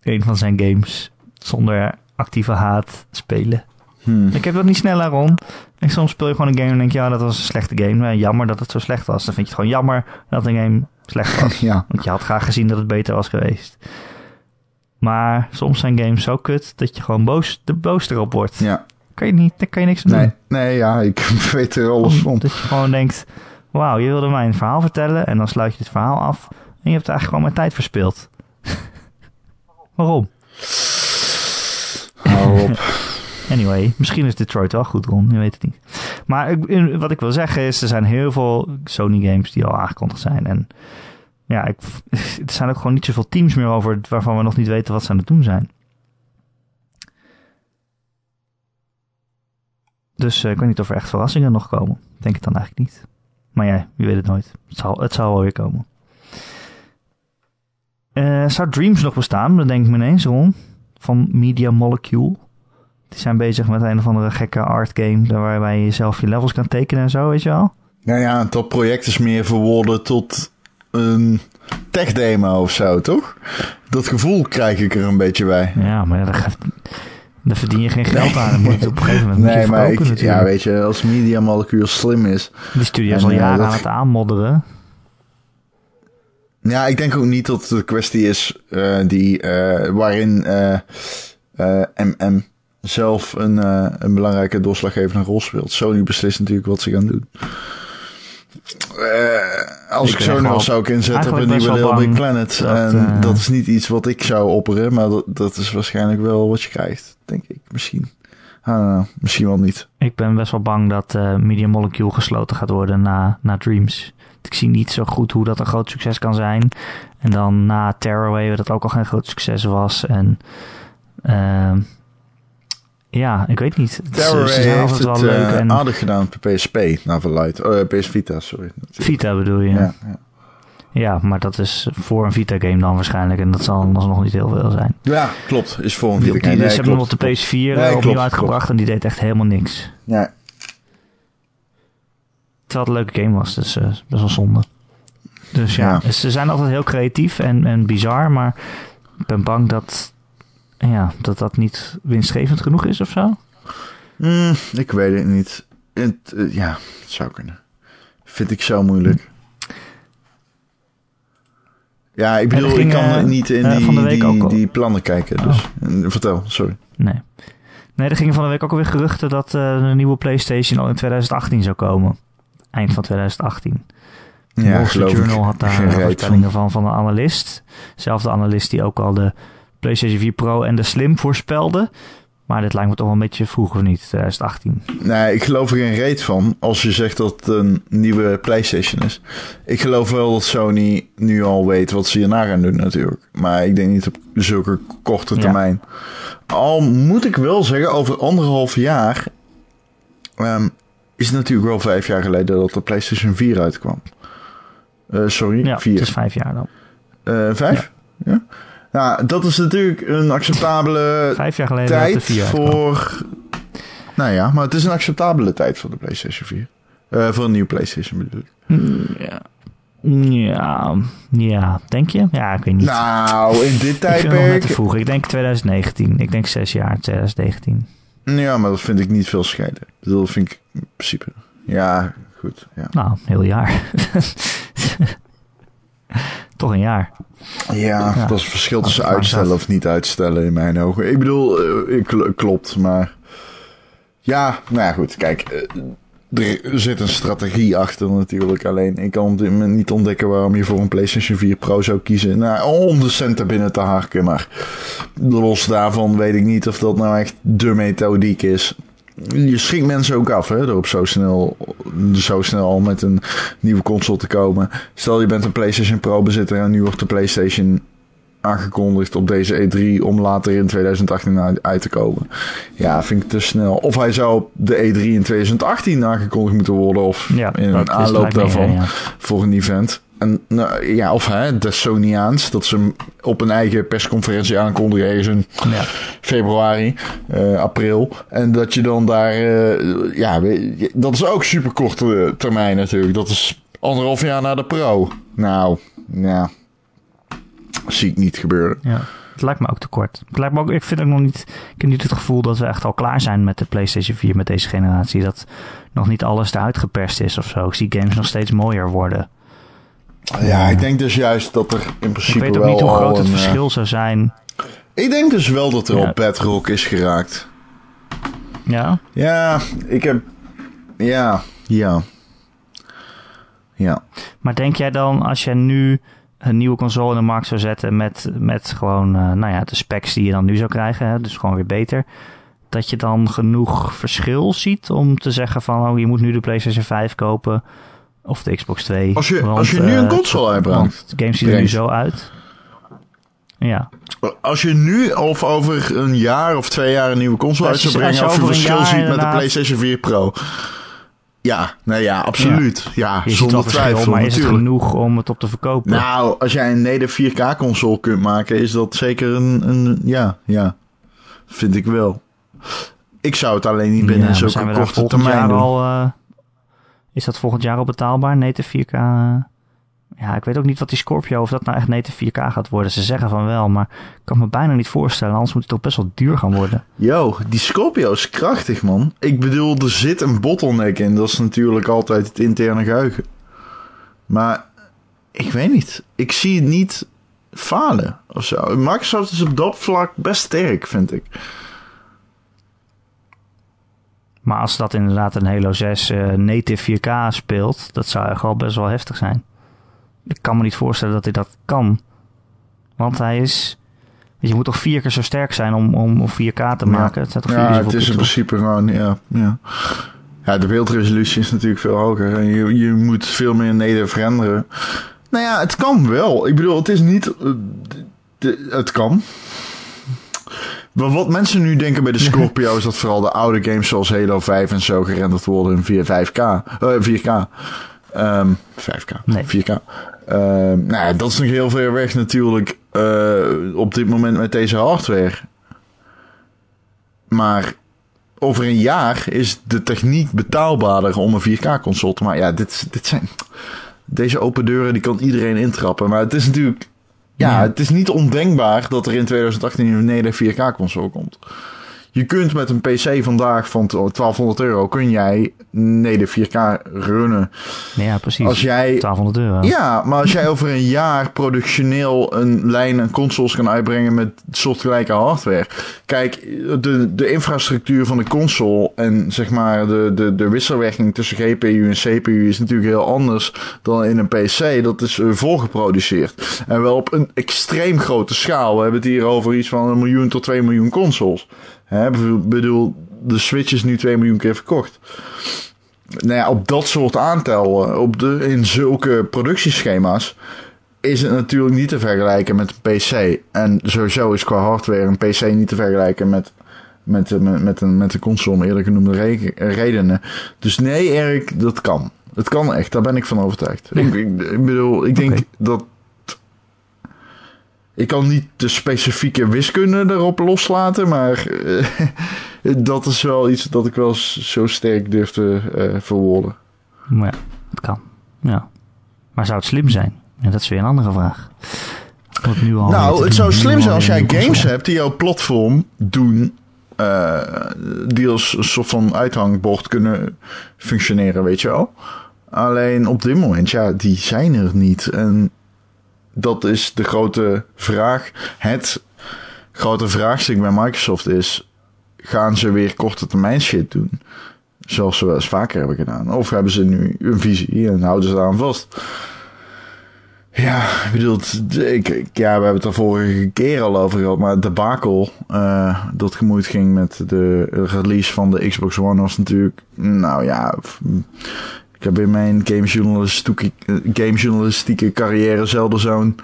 een van zijn games zonder actieve haat spelen. Hmm. Ik heb dat niet sneller rond. En soms speel je gewoon een game en denk je, ja, dat was een slechte game. Jammer dat het zo slecht was. Dan vind je het gewoon jammer dat een game slecht was. ja. Want je had graag gezien dat het beter was geweest. Maar soms zijn games zo kut dat je gewoon boos, de boos erop wordt. Ja. Kan je niet, daar kan je niks aan nee, doen. Nee, ja, ik weet er alles van. Dat je gewoon denkt, wauw, je wilde mij een verhaal vertellen en dan sluit je het verhaal af. En je hebt eigenlijk gewoon mijn tijd verspild. Waarom? Hou op. anyway, misschien is Detroit wel goed, Ron. Je weet het niet. Maar wat ik wil zeggen is, er zijn heel veel Sony games die al aangekondigd zijn. En ja, ik, er zijn ook gewoon niet zoveel teams meer over waarvan we nog niet weten wat ze aan het doen zijn. Dus uh, ik weet niet of er echt verrassingen nog komen. Denk het dan eigenlijk niet. Maar ja, wie weet het nooit. Het zal, het zal wel weer komen. Uh, zou Dreams nog bestaan? Dat denk ik me ineens, Ron. Van Media Molecule. Die zijn bezig met een of andere gekke art game. Waarbij je zelf je levels kan tekenen en zo, weet je wel? Nou ja, dat project is meer verwoorden tot een tech demo of zo, toch? Dat gevoel krijg ik er een beetje bij. Ja, maar daar, daar verdien je geen geld aan. Dan moet je op een gegeven moment nee, maar ik, Ja, weet je, als Media Molecule slim is. Die studio is al jaren aan het aanmodderen. Ja, ik denk ook niet dat het de kwestie is uh, die, uh, waarin uh, MM zelf een, een belangrijke doorslaggevende rol speelt. Sony beslist natuurlijk wat ze gaan doen. Uh, als ik, ik zo nog zou ik inzetten op een nieuwe Little Big Planet. Dat, en uh, dat is niet iets wat ik zou opperen, maar dat, dat is waarschijnlijk wel wat je krijgt, denk ik. Misschien. Uh, misschien wel niet. Ik ben best wel bang dat uh, Media Molecule gesloten gaat worden na, na Dreams. Ik zie niet zo goed hoe dat een groot succes kan zijn. En dan na Terraway, dat ook al geen groot succes was. En ja, ik weet niet. Terror ze, zijn heeft wel het leuk uh, en... aardig gedaan op PSP, naar verluid. Oh, PS Vita, sorry. Vita bedoel je? Ja, ja. ja, maar dat is voor een Vita-game dan waarschijnlijk. En dat zal nog niet heel veel zijn. Ja, klopt. Is voor een Vita-game. Ze hebben hem op de PS4 nee, opnieuw klopt, uitgebracht klopt. en die deed echt helemaal niks. Ja. Terwijl het een leuke game was, dus uh, best wel zonde. Dus ja, ja, ze zijn altijd heel creatief en, en bizar, maar ik ben bang dat ja, dat dat niet winstgevend genoeg is of zo? Mm, ik weet het niet. Het, uh, ja, het zou kunnen. Vind ik zo moeilijk. Ja, ik bedoel, ging, ik kan uh, niet in die, uh, die, die, plannen kijken. Dus oh. vertel, sorry. Nee. Nee, er gingen van de week ook alweer geruchten dat een nieuwe PlayStation al in 2018 zou komen. Eind van 2018. De ja, Wall Street Journal had daar voorspellingen van van een analist. Zelfde analist die ook al de PlayStation 4 Pro en de Slim voorspelde. Maar dit lijkt me toch wel een beetje vroeg of niet, 2018. Nee, ik geloof er geen reet van als je zegt dat het een nieuwe PlayStation is. Ik geloof wel dat Sony nu al weet wat ze hierna gaan doen natuurlijk. Maar ik denk niet op zulke korte termijn. Ja. Al moet ik wel zeggen, over anderhalf jaar... Um, is het natuurlijk wel vijf jaar geleden dat de PlayStation 4 uitkwam. Eh, sorry, Ja, vier. het is vijf jaar dan. Eh, vijf? Ja. ja. Dat is natuurlijk een acceptabele Vijf jaar geleden tijd uitkwam. voor... Nou ja, maar het is een acceptabele tijd voor de PlayStation 4. Eh, voor een nieuwe PlayStation bedoel ik. Mm, Ja. Ja, ja, denk je? Ja, ik weet niet. Nou, in dit ik vind het tijdperk... vroeg. Ik denk 2019. Ik denk zes jaar, 2019. Ja, maar dat vind ik niet veel. Ik bedoel, dat vind ik in principe... Ja, goed. Ja, Nou, heel jaar. Toch een jaar. ja, Ja. dat is het verschil tussen uitstellen uit. of niet uitstellen in mijn ogen. Ik bedoel, eh, ik- kl- klopt, maar... Ja, nou ja, goed. Kijk, eh, er zit een strategie achter natuurlijk. Alleen ik kan op dit moment niet ontdekken waarom je voor een PlayStation 4 Pro zou kiezen. Nou, om de centen binnen te harken. Maar los daarvan weet ik niet of dat nou echt de methodiek is. Je schrikt mensen ook af, hè, door op zo snel, zo snel al met een nieuwe console te komen. Stel je bent een PlayStation Pro bezitter en nu wordt de PlayStation aangekondigd op deze E3 om later in 2018 uit- te komen. Ja, vind ik te snel. Of hij zou op de E3 in 2018 aangekondigd moeten worden of Ja, in een aanloop daarvan ja. voor een event. En nou, ja, of hè, de Sonyaans, dat ze hem op een eigen persconferentie aankondigen ergens in Ja. februari, eh, april. En dat je dan daar, eh, ja, dat is ook super korte termijn natuurlijk. Dat is anderhalf jaar na de pro. Nou, ja, zie ik niet gebeuren. Ja, het lijkt me ook te kort. Het lijkt me ook, ik vind ook nog niet, ik heb niet het gevoel dat we echt al klaar zijn met de PlayStation 4 met deze generatie. Dat nog niet alles eruit geperst is of zo. Ik zie games nog steeds mooier worden. Ja, ik denk dus juist dat er in principe Ik weet ook wel niet hoe groot het een, eh, verschil zou zijn. ik denk dus wel dat er Ja. al bedrock is geraakt. Ja, Ja, ik heb, ja, ja, ja. maar denk jij dan als je nu een nieuwe console in de markt zou zetten met, met gewoon eh, nou ja, de specs die je dan nu zou krijgen, hè, dus gewoon weer beter, dat je dan genoeg verschil ziet om te zeggen van oh, je moet nu de PlayStation 5 kopen of de Xbox 2. Als je, want, als je nu een eh, console uitbrengt, Want de games zien er nu zo uit. Ja, Als je nu of over een jaar of twee jaar een nieuwe console uit Als je- zou brengen, of je verschil ziet met de PlayStation 4 Pro. Ja, nou ja, absoluut. Ja, je zonder twijfel maar is het natuurlijk. genoeg om het op te verkopen? Nou, als jij een native 4K console kunt maken, is dat zeker een, een ja, ja. Vind ik wel. Ik zou het alleen niet binnen Ja, daar korte termijn doen. al, eh, is dat volgend jaar al betaalbaar, native 4K? Ja, ik weet ook niet wat die Scorpio, of dat nou echt native 4K gaat worden. Ze zeggen van wel, maar ik kan me bijna niet voorstellen. Anders moet het toch best wel duur gaan worden. Yo, die Scorpio is krachtig, man. Ik bedoel, er zit een bottleneck in. Dat is natuurlijk altijd het interne geheugen. Maar ik weet niet. Ik zie het niet falen of zo. Microsoft is op dat vlak best sterk, vind ik. Maar als dat inderdaad een Halo 6 eh, native 4K speelt, dat zou echt wel best wel heftig zijn. Ik kan me niet voorstellen dat hij dat kan. Want hij is... Je moet toch vier keer zo sterk zijn om, om, om 4K te maken? Het toch Ja, het is in principe gewoon, ja, ja. Ja, de beeldresolutie is natuurlijk veel hoger. En je, je moet veel meer native renderen. Nou ja, het kan wel. Ik bedoel, het is niet... eh, het kan. Maar wat mensen nu denken bij de Scorpio is dat vooral de oude games zoals Halo 5 en zo gerenderd worden in 4, 5K. eh 4K. Ehm 5K. Nee. 4K. Ehm, nou ja, dat is nog heel ver weg natuurlijk eh, op dit moment met deze hardware. Maar over een jaar is de techniek betaalbaarder om een 4K-console te maken. Ja, dit, dit zijn... Deze open deuren, die kan iedereen intrappen. Maar het is natuurlijk... Ja, Ja. het is niet ondenkbaar dat er in 2018 een native 4K-console komt. Je kunt met een PC vandaag van 1200 euro... kun jij native 4K runnen. Ja, precies. Als jij 1200 euro. ja, maar als jij over een jaar productioneel een lijn aan consoles kan uitbrengen met soortgelijke hardware. Kijk, de, de infrastructuur van de console en zeg maar de, de, de wisselwerking tussen GPU en CPU is natuurlijk heel anders dan in een PC. Dat is eh, voorgeproduceerd. En wel op een extreem grote schaal. We hebben het hier over iets van een miljoen tot 2 miljoen consoles. Hè, bedoel, de Switch is nu 2 miljoen keer verkocht nou ja, op dat soort aantallen, op de, in zulke productieschema's, is het natuurlijk niet te vergelijken met een PC. En sowieso is qua hardware een PC niet te vergelijken met, met, met, met, een, met een console om eerder genoemde re- redenen. Dus nee, Erik, dat kan. Het kan echt, daar ben ik van overtuigd. Ik, ik, ik bedoel, ik denk dat... Ik kan niet de specifieke wiskunde erop loslaten, maar eh, dat is wel iets dat ik wel zo sterk durf te eh, verwoorden. Maar ja, het kan. Ja. Maar zou het slim zijn? Ja, dat is weer een andere vraag. Nu al nou, het zou slim zijn al als jij games hebt die jouw platform doen, eh, die als een soort van uithangbord kunnen functioneren, weet je wel. Alleen op dit moment, ja, die zijn er niet. En dat is de grote vraag. Het grote vraagstuk bij Microsoft is: gaan ze weer korte termijn shit doen? Zoals ze wel eens vaker hebben gedaan. Of hebben ze nu een visie en houden ze daar aan vast? Ja, ik bedoel, ik, ja, we hebben het er vorige keer al over gehad, maar het debakel eh, dat gemoeid ging met de release van de Xbox One was natuurlijk, nou ja, ik heb in mijn gamejournalistieke, carrière zelden zo'n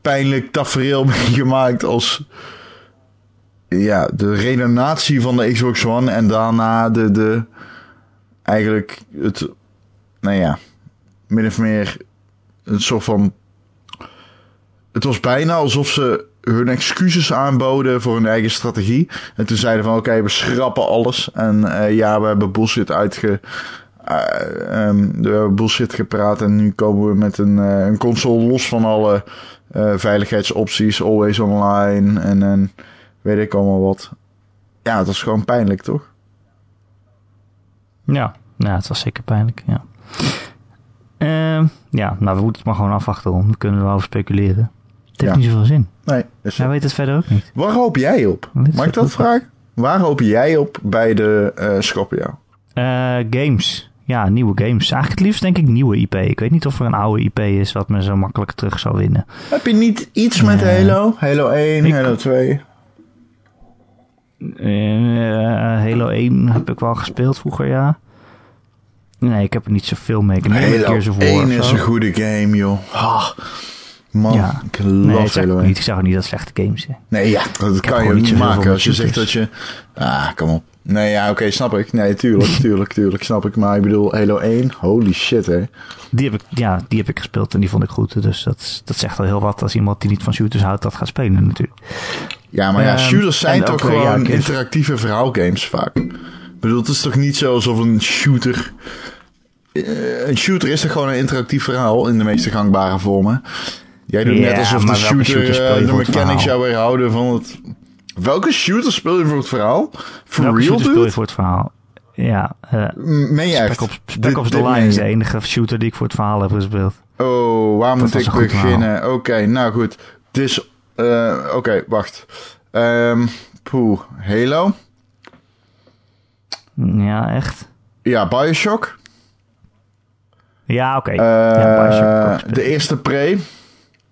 pijnlijk tafereel meegemaakt als ja, de redenatie van de Xbox One en daarna de, de eigenlijk het, nou ja, min of meer een soort van. Het was bijna alsof ze hun excuses aanboden voor hun eigen strategie. En toen zeiden van oké, we schrappen alles. En eh, ja, we hebben bullshit uitge. Ehm, we hebben bullshit gepraat en nu komen we met een, eh, een console los van alle eh, veiligheidsopties, always online en, en weet ik allemaal wat. Ja, het was gewoon pijnlijk, toch? Ja, ja, het was zeker pijnlijk, ja. Ehm, ja, nou, we moeten het maar gewoon afwachten om. Dan kunnen we over speculeren. Het heeft Ja. niet zoveel zin. Nee. Is Hij weet het verder ook niet. Waar hoop jij op? Mag ik dat vragen? Waar hoop jij op bij de Scorpio? Eh, games. Ja, nieuwe games. Eigenlijk het liefst denk ik nieuwe IP. Ik weet niet of er een oude IP is wat me zo makkelijk terug zou winnen. Heb je niet iets met Nee. Halo? Halo 1, Ik- Halo 2? Eh, Halo 1 heb ik wel gespeeld vroeger, ja. Nee, ik heb er niet zoveel mee. Ik een keer zo voor. 1 of is een goede game, joh. Ah, man, Ja. ik Nee, love ik Halo ook 1. niet. Ik ook niet dat slechte games zijn. Nee, ja, dat kan je niet maken als je zegt dat je... Ah, kom op. Nee, ja, oké, snap ik. Nee, tuurlijk, tuurlijk, tuurlijk, snap ik. Maar ik bedoel, Halo 1, holy shit, hè. Die heb ik, ja, die heb ik gespeeld en die vond ik goed. Dus dat, dat zegt al heel wat als iemand die niet van shooters houdt dat gaat spelen natuurlijk. Ja, maar ja, Ehm, shooters zijn toch eh, ja, gewoon interactieve verhaalgames vaak. Ik bedoel, het is toch niet zo alsof een shooter... Eh, een shooter is toch gewoon een interactief verhaal in de meeste gangbare vormen. Jij doet Ja, net alsof de shooter, shooter eh, de mechanics jou weerhouden van het... Welke shooter speel je voor het verhaal? For Welke real, shooter speel je voor het verhaal? Ja, M- Meen je echt? Spec Ops, Spec Dit- Ops The Line is de enige shooter die ik voor het verhaal heb gespeeld. Oh, waar moet ik beginnen? Oké, nou goed. Dus, oké, wacht. Poeh, Halo? Ja, echt? Ja, Bioshock. Ja, oké. Eh, ja, heb de eerste Prey.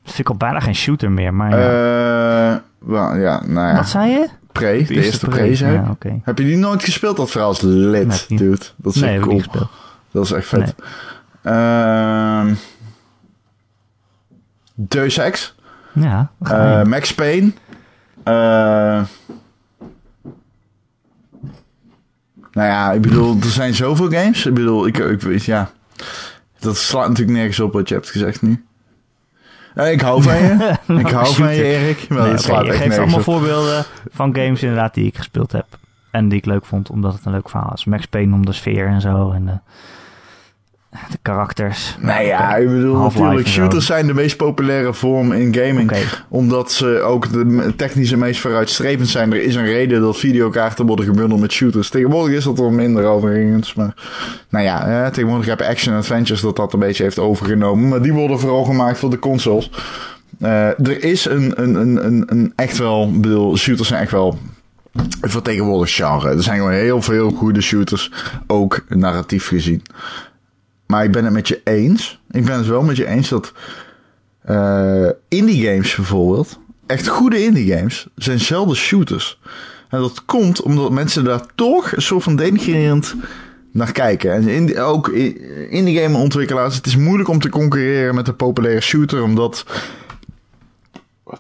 Vind ik al bijna geen shooter meer, maar ja. Ja, nou ja. Wat zei je? Prey, de eerste Prey, zei ik. Ja, oké. Heb je die nooit gespeeld? Dat verhaal is lit, Nee, dude. Dat is Nee, cool. Dat is echt vet. Ehm Deus Ex. Ja, Eh. Max Payne. Eh, nou ja, ik bedoel, er zijn zoveel games. Ik bedoel, ik, ik weet, ja. Dat slaat natuurlijk nergens op wat je hebt gezegd nu. Eh, ik hou van je. ik hou van je, Erik. Maar Nee, dat je geeft allemaal op. voorbeelden van games inderdaad die ik gespeeld heb. En die ik leuk vond, omdat het een leuk verhaal is. Max Payne om de sfeer en zo. En de, de karakters. Nou ja, ik bedoel, natuurlijk, shooters zijn de meest populaire vorm in gaming. Omdat ze ook de technische meest vooruitstrevend zijn. Er is een reden dat videokaarten worden gebundeld met shooters. Tegenwoordig is dat wel minder overigens. Maar nou ja, hè, tegenwoordig heb Action Adventures dat dat een beetje heeft overgenomen. Maar die worden vooral gemaakt voor de consoles. Eh, er is een, een, een, een, een echt wel, ik bedoel, shooters zijn echt wel een vertegenwoordigd genre. Er zijn gewoon heel veel goede shooters, ook narratief gezien. Maar ik ben het met je eens. Ik ben het wel met je eens dat eh, indie games bijvoorbeeld, echt goede indie games, zijn zelden shooters. En dat komt omdat mensen daar toch een soort van denigrerend naar kijken. En indie, ook indie game ontwikkelaars, het is moeilijk om te concurreren met een populaire shooter, omdat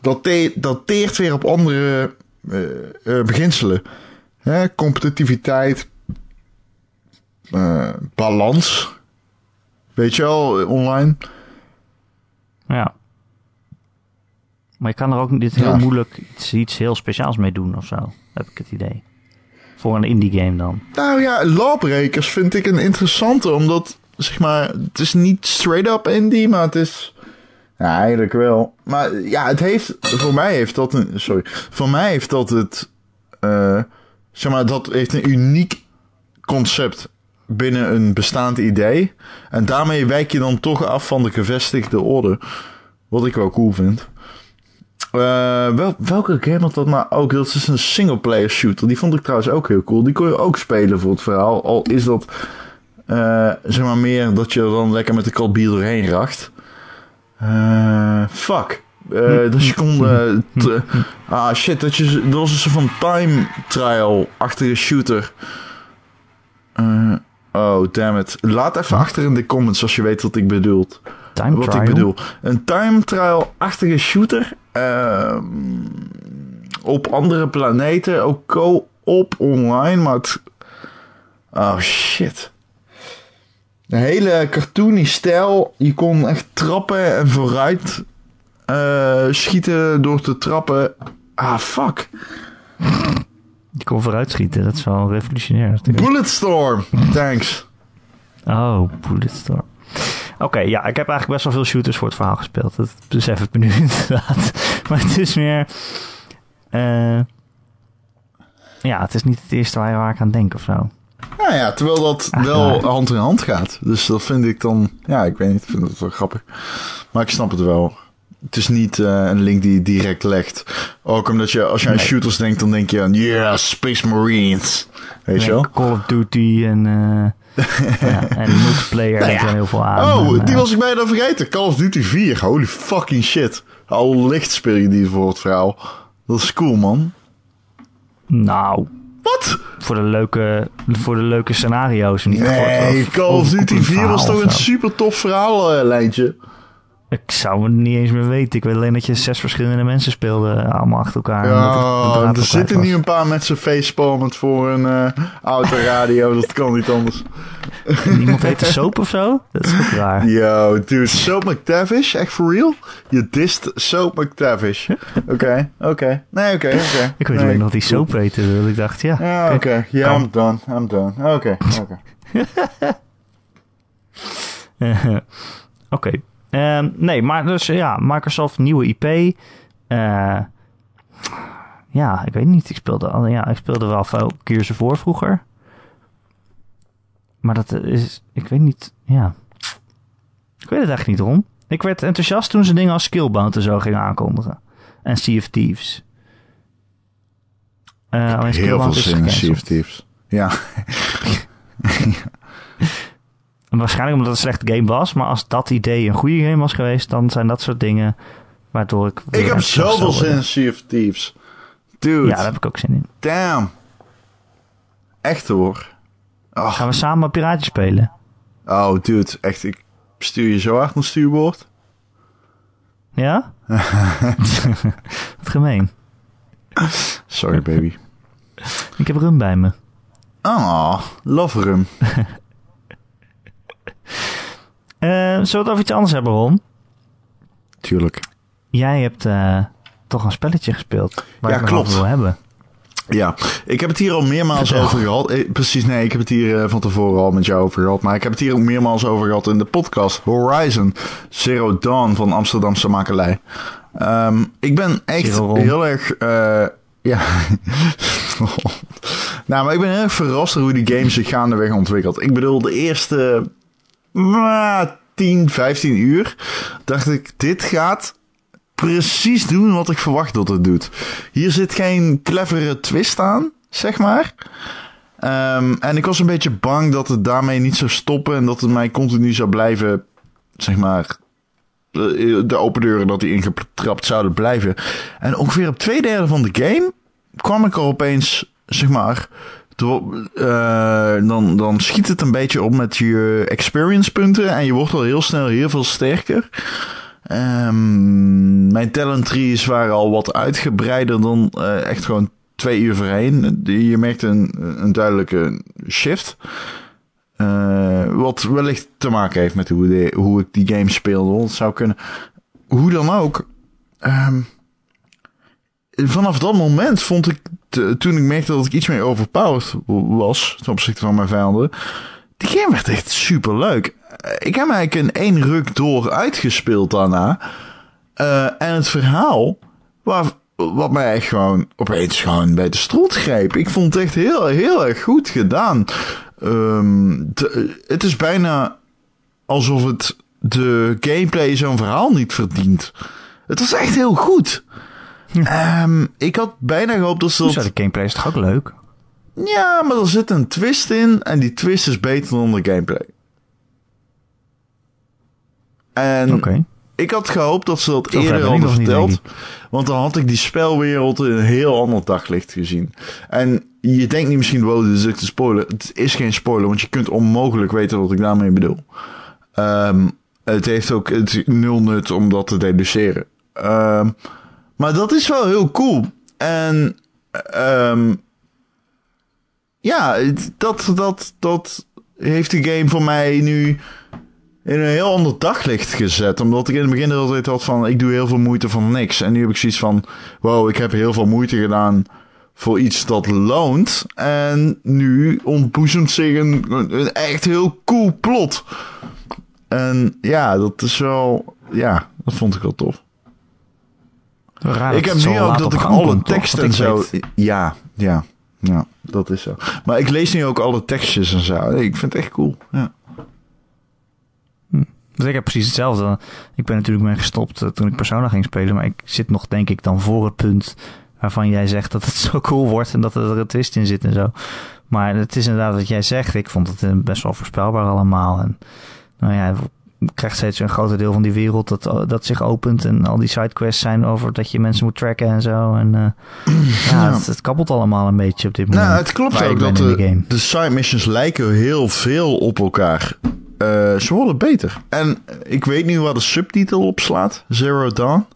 dat, te- dat teert weer op andere eh, eh, beginselen. Competitiviteit, balans. Weet je wel, online. Ja. Maar je kan er ook dit heel Ja. moeilijk iets, iets heel speciaals mee doen of zo. Heb ik het idee. Voor een indie game dan. Nou ja, Lawbreakers vind ik een interessante, omdat, zeg maar, het is niet straight up indie, maar het is... Ja, eigenlijk wel. Maar ja, het heeft, voor mij heeft dat een, sorry, voor mij heeft dat het, eh, zeg maar, dat heeft een uniek concept binnen een bestaand idee. En daarmee wijk je dan toch af van de gevestigde orde. Wat ik wel cool vind. Eh, wel, welke game had dat nou ook? Dat is een singleplayer shooter. Die vond ik trouwens ook heel cool. Die kon je ook spelen voor het verhaal. Al is dat eh, zeg maar meer dat je dan lekker met de kalbier doorheen racht. Eh, fuck. Eh, dus je kon... ah shit, dat, je, dat was een soort van time trial-achtige shooter. Oh, damn it. Laat even achter in de comments als je weet wat ik bedoel Time wat trial. ik bedoel. Een time trial-achtige shooter. ehm, op andere planeten. Ook co-op online. Maar het... Oh shit. Een hele cartoony stijl. Je kon echt trappen en vooruit eh, schieten door te trappen. Ah, fuck. Die kon vooruit schieten. Dat is wel revolutionair. Bulletstorm. Thanks. Oh, Bulletstorm. Oké, ja, ik heb eigenlijk best wel veel shooters voor het verhaal gespeeld. Dat besef ik me nu inderdaad. Maar het is meer... eh, ja, het is niet het eerste waar, waar ik aan denk of zo. Nou ja, terwijl dat Echt wel hand in hand gaat. Dus dat vind ik dan... Ja, ik weet niet. Ik vind het wel grappig. Maar ik snap het wel. Het is niet eh, een link die je direct legt. Ook omdat je, als je aan shooters denkt, dan denk je aan... Yeah, Space Marines. Weet je wel? Call of Duty en, eh, ja, en multiplayer Nou ja. er heel veel aan. Oh, En, die eh, was ik bijna vergeten. Call of Duty 4. Holy fucking shit. Al licht speel je die voor het verhaal. Dat is cool, man. Nou, Wat? voor de leuke, voor de leuke scenario's. Niet Nee, Call of Duty voor 4 was verhaal toch een super tof verhaallijntje. Ik zou het niet eens meer weten. Ik weet alleen dat je zes verschillende mensen speelde. eh, Allemaal achter elkaar. Ja, er zitten nu een paar mensen facepalmend voor een eh autoradio. dat kan niet anders. Niemand heet de soap of zo? Dat is ook raar. Yo, dude, Soap McTavish? Echt for real? Je dist Soap McTavish. Oké, oké. Nee, oké, oké. Ik weet nee, alleen nog die soap heette. Ik dacht, ja. Ja, oké. Ja. I'm done. I'm done. Oké, oké. Oké. Ehm, nee, maar dus ja, Microsoft nieuwe IP. Eh, ja, ik weet niet. Ik speelde, al, ja, ik speelde wel veel Gears of War vroeger. Maar dat is, ik weet niet, ja. Ik weet het eigenlijk niet, Ron. Ik werd enthousiast toen ze dingen als Skillbound en zo gingen aankondigen. En Sea of Thieves. Alleen Heel veel zin in Sea of. Thieves. Ja. Waarschijnlijk omdat het een slechte game was. Maar als dat idee een goede game was geweest, dan zijn dat soort dingen waardoor ik. Ik heb zoveel zin in. Sea of Thieves. Dude, Ja, daar heb ik ook zin in. damn. Echt hoor. Oh, Gaan we samen piraatje spelen? oh, dude, echt. Ik stuur je zo hard naar stuurboord. Ja? Wat gemeen. Sorry, baby. Ik heb rum bij me. Oh, love rum. Eh, zullen we het over iets anders hebben, Ron? Tuurlijk. Jij hebt eh, toch een spelletje gespeeld. Waar Ja, ik klopt. wil hebben. Ja, ik heb het hier al meermaals over gehad. Eh, precies, nee, ik heb het hier eh, van tevoren al met jou over gehad. Maar ik heb het hier ook meermaals over gehad in de podcast Horizon Zero Dawn van Amsterdamse makelij. Ehm, ik ben echt Zero heel erg... ja. nou, maar ik ben heel erg verrast hoe die game zich gaandeweg ontwikkelt. Ik bedoel, de eerste 10, 15 uur dacht ik, dit gaat precies doen wat ik verwacht dat het doet. Hier zit geen clevere twist aan, zeg maar. Ehm, en ik was een beetje bang dat het daarmee niet zou stoppen en dat het mij continu zou blijven, zeg maar, eh, de open deuren dat die ingetrapt zouden blijven. En ongeveer op twee derde van de game kwam ik er opeens, zeg maar, dan, dan schiet het een beetje op met je experience punten en je wordt al heel snel heel veel sterker. Ehm, mijn talent trees waren al wat uitgebreider dan eh, echt gewoon twee uur voorheen. Je merkt een, een duidelijke shift. Eh, wat wellicht te maken heeft met hoe, de, hoe ik die game speelde. Het zou kunnen. Hoe dan ook. ehm, vanaf dat moment vond ik, toen ik merkte dat ik iets meer overpowered was ten opzichte van mijn vijanden, die game werd echt super leuk. Ik heb eigenlijk in één ruk door uitgespeeld daarna. Eh, en het verhaal, waar, wat mij echt gewoon opeens gewoon bij de strot greep. Ik vond het echt heel, heel erg goed gedaan. Ehm, het is bijna alsof het de gameplay zo'n verhaal niet verdient. Het was echt heel goed. Ehm, ik had bijna gehoopt dat ze dat... de gameplay is toch ook leuk? Ja, maar er zit een twist in en die twist is beter dan de gameplay. En Oké. ik had gehoopt dat ze dat eerder hadden verteld. Want dan had ik die spelwereld in een heel ander daglicht gezien. En je denkt niet misschien, wow, dit is echt een spoiler. Het is geen spoiler, want je kunt onmogelijk weten wat ik daarmee bedoel. Ehm, het heeft ook het nul nut om dat te deduceren. Ehm, maar dat is wel heel cool. En ehm, ja, dat, dat, dat heeft de game voor mij nu in een heel ander daglicht gezet. Omdat ik in het begin altijd had van, ik doe heel veel moeite voor niks. En nu heb ik zoiets van, wow, ik heb heel veel moeite gedaan voor iets dat loont. En nu ontboezemt zich een, een echt heel cool plot. En ja, dat is wel, ja, dat vond ik wel tof. Raar ik heb nu ook dat ik alle teksten en zo. weet- Ja, ja, ja, dat is zo. Maar ik lees nu ook alle tekstjes en zo. Ik vind het echt cool. Ja. Dus ik heb precies hetzelfde. Ik ben natuurlijk mee gestopt eh, toen ik Persona ging spelen. Maar ik zit nog, denk ik, dan voor het punt waarvan jij zegt dat het zo cool wordt en dat er een twist in zit en zo. Maar het is inderdaad wat jij zegt. Ik vond het eh, best wel voorspelbaar allemaal. En nou ja, krijgt steeds een groter deel van die wereld dat, dat zich opent. En al die sidequests zijn over dat je mensen moet tracken en zo. En eh, ja, Ja. Het, het kabbelt allemaal een beetje op dit moment. Nou, het klopt ook dat de, de de side missions lijken heel veel op elkaar. Eh, ze worden beter. En ik weet nu waar de subtitel op slaat. Zero Dawn.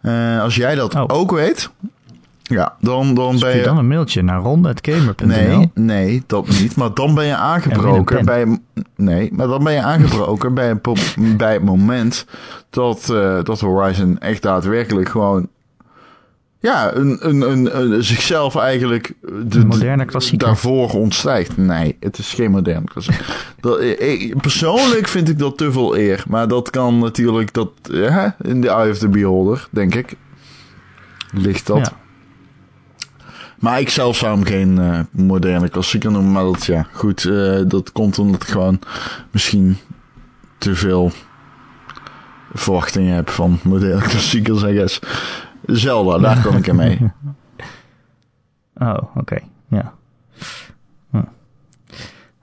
Eh, als jij dat Oh. ook weet. Ja, dan, dan ben je... dan een mailtje naar ron.gamer.nl. Nee, nee, dat niet. Maar dan ben je aangebroken En bij... Nee, maar dan ben je aangebroken bij, een bij het moment dat, eh, dat Horizon echt daadwerkelijk gewoon... Ja, een, een, een, een- zichzelf eigenlijk de, Een moderne klassieker. daarvoor ontstijgt. Nee, het is geen moderne klassieker. Dat, ik, persoonlijk vind ik dat te veel eer. Maar dat kan natuurlijk dat, ja, in de eye of the beholder, denk ik. Ligt dat. Ja. Maar ik zelf zou hem geen eh, moderne klassieker noemen. Maar dat, ja, goed. eh, dat komt omdat ik gewoon misschien te veel verwachtingen heb van moderne klassiekers, I guess. Zelda, daar kan ik in mee. Oh, oké. Ja. Hm.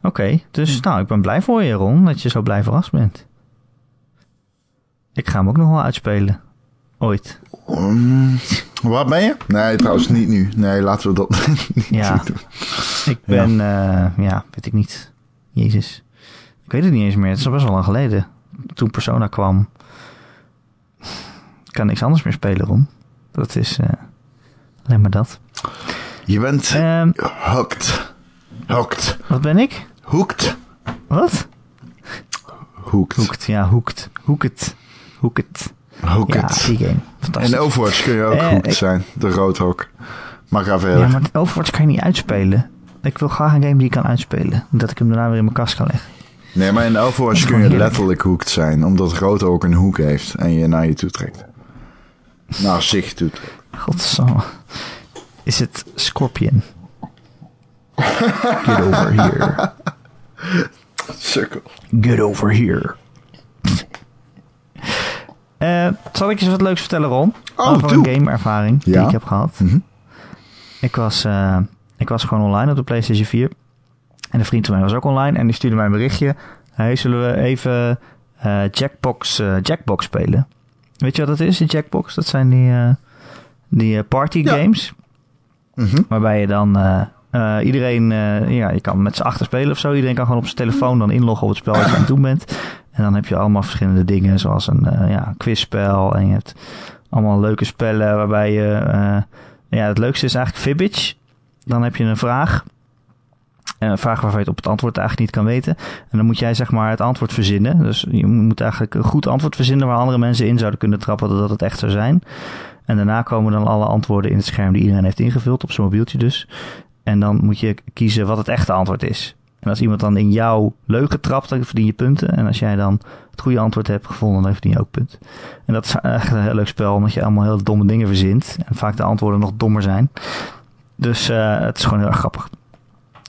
Oké, dus nou, ik ben blij voor je, Ron, dat je zo blij verrast bent. Ik ga hem ook nog wel uitspelen. Ooit. Um, waar ben je? Nee, trouwens niet nu. Nee, laten we dat niet Ja. doen. Ik ben, ja. ja, weet ik niet. Jezus. Ik weet het niet eens meer. Het is al best wel lang geleden. Toen Persona kwam. Ik kan niks anders meer spelen, Ron. Dat is eh, alleen maar dat. Je bent Ehm, hooked. Hooked. wat ben ik? Hooked. Wat? Hooked. Hoekt, ja, hoekt. Hoek het. Hoek het. Ja, die game. Fantastisch. In Overwatch kun je ook Eh, hooked ik- zijn. De roodhok. Maar ga verder. Ja, maar Overwatch kan je niet uitspelen. Ik wil graag een game die ik kan uitspelen. Dat ik hem daarna weer in mijn kast kan leggen. Nee, maar in Overwatch kun je heerlijk. letterlijk hooked zijn. Omdat roodhok een hoek heeft. En je naar je toe trekt. Naar zich toe trekt. Godsamme. Is het Scorpion? Get over here. Sukkel. Get over here. Eh, zal ik je wat leuks vertellen, Ron? Oh, Over doe. een gameervaring die Ja. ik heb gehad. Mhm. Ik, was, eh, ik was gewoon online op de PlayStation 4. En een vriend van mij was ook online. En die stuurde mij een berichtje. Hey, zullen we even eh, Jackbox, Jackbox spelen? Weet je wat dat is, een Jackbox? Dat zijn die, die party Ja. games. Mhm. Waarbij je dan eh, iedereen, eh, ja, je kan met z'n achter spelen of zo. Iedereen kan gewoon op zijn telefoon dan inloggen op het spel dat je aan het doen bent. En dan heb je allemaal verschillende dingen, zoals een eh, ja, quizspel. En je hebt allemaal leuke spellen waarbij je, ja, het leukste is eigenlijk Fibbage. Dan heb je een vraag. een vraag waarvan je het op het antwoord eigenlijk niet kan weten. En dan moet jij zeg maar het antwoord verzinnen. Dus je moet eigenlijk een goed antwoord verzinnen waar andere mensen in zouden kunnen trappen dat het echt zou zijn. En daarna komen dan alle antwoorden in het scherm die iedereen heeft ingevuld, op zijn mobieltje dus. En dan moet je kiezen wat het echte antwoord is. En als iemand dan in jouw leugen trapt, dan verdien je punten. En als jij dan het goede antwoord hebt gevonden, dan verdien je ook punten. En dat is echt een heel leuk spel, omdat je allemaal heel domme dingen verzint. En vaak de antwoorden nog dommer zijn. Dus uh, het is gewoon heel erg grappig.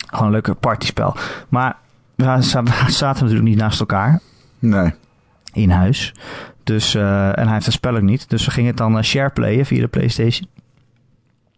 Gewoon een leuke partyspel. Maar we zaten natuurlijk niet naast elkaar. Nee. In huis. Dus, uh, en hij heeft een spel ook niet. Dus we gingen het dan uh, shareplayen via de PlayStation.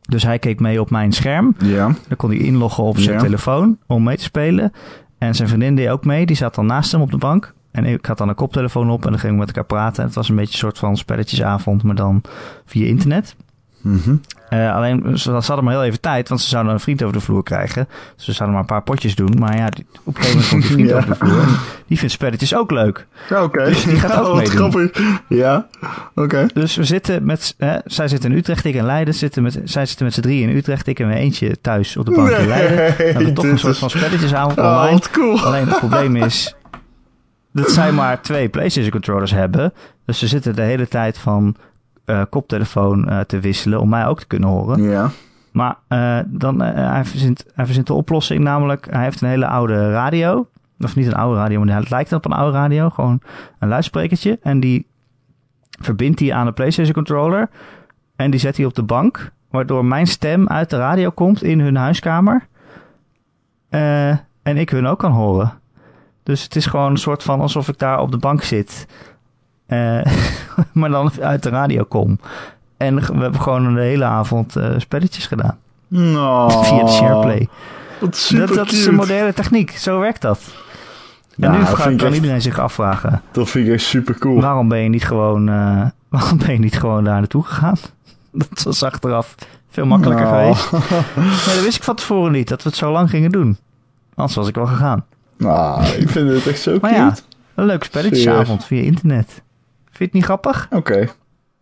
Dus hij keek mee op mijn scherm. Ja. Dan kon hij inloggen op zijn Ja. telefoon om mee te spelen. En zijn vriendin deed ook mee. Die zat dan naast hem op de bank. En ik had dan een koptelefoon op en dan gingen we met elkaar praten. En het was een beetje een soort van spelletjesavond, maar dan via internet. Mhm. Eh, alleen, ze ze hadden maar heel even tijd, want ze zouden een vriend over de vloer krijgen. Dus ze zouden maar een paar potjes doen. Maar ja, die- op een gegeven moment komt die vriend Ja. over de vloer. Die vindt spelletjes ook leuk. Ja, Oké. Dus die gaat ook meedoen. grappig. Ja. Oké. Dus we zitten met, hè, zij zit in Utrecht, ik in Leiden. Zitten met, zij zitten met z'n drieën in Utrecht, ik en mijn eentje thuis op de bank in Leiden. We hebben toch een soort van spelletjesavond Oh, online. cool. Alleen het probleem is dat zij maar twee PlayStation controllers hebben. Dus ze zitten de hele tijd van eh, koptelefoon eh, te wisselen om mij ook te kunnen horen. Ja. Maar eh, dan, hij, verzint, hij verzint de oplossing, namelijk hij heeft een hele oude radio. Of niet een oude radio, maar het lijkt op een oude radio. Gewoon een luidsprekertje. En die verbindt hij aan de PlayStation controller. En die zet hij op de bank. Waardoor mijn stem uit de radio komt in hun huiskamer. En ik hun ook kan horen. Dus het is gewoon een soort van alsof ik daar op de bank zit. Eh, maar dan uit de radio kom. En we hebben gewoon de hele avond eh, spelletjes gedaan. No. Via de SharePlay. Dat, dat is een moderne techniek. Zo werkt dat. En Nou, nu kan echt- iedereen zich afvragen. Dat vind ik echt super cool. Waarom ben je niet gewoon, eh, waarom ben je niet gewoon daar naartoe gegaan? Dat was achteraf veel makkelijker Nou. geweest. Nee, dat wist ik van tevoren niet, dat we het zo lang gingen doen. Anders was ik wel gegaan. Nou, ik vind het echt zo Maar cute. ja, een leuke spelletjesavond via internet. Vind je het niet grappig? Oké.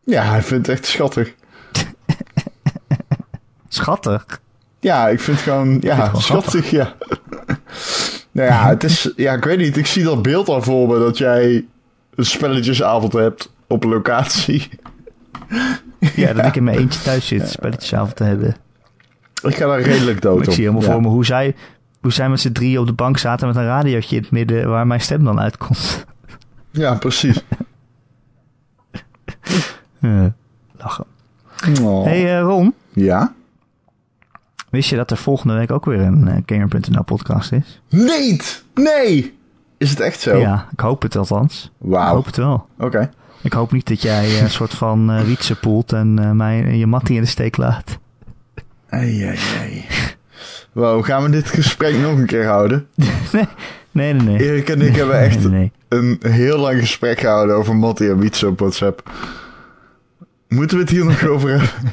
Ja, ik vind het echt schattig. Schattig. Ja, ik vind het gewoon, ja, het gewoon schattig, ja. nou ja, het is, ja, ik weet niet. Ik zie dat beeld al voor me dat jij een spelletjesavond hebt op locatie. Ja, dat ik in mijn eentje thuis zit, spelletjesavond te hebben. Ik ga daar redelijk dood ik op. zie helemaal ja. voor me hoe zij, hoe zij met z'n drieën op de bank zaten met een radiootje in het midden waar mijn stem dan uitkomt. Ja, precies. Eh, lachen. Oh. hey, eh, Ron, Ja? wist je dat er volgende week ook weer een eh, Gamer.nl podcast is? Nee! Nee! Is het echt zo? Ja, ik hoop het althans. Ik Wauw. hoop het wel. Oké. Ik hoop niet dat jij eh, een soort van eh wietse poelt en eh, mij en je mattie in de steek laat. Ai, ai, ai. Wow, gaan we dit gesprek nog een keer houden? nee, nee, nee. nee. Erik en ik hebben echt Nee, nee, een heel lang gesprek gehouden over Mattie en Wietse op WhatsApp. Moeten we het hier nog over hebben?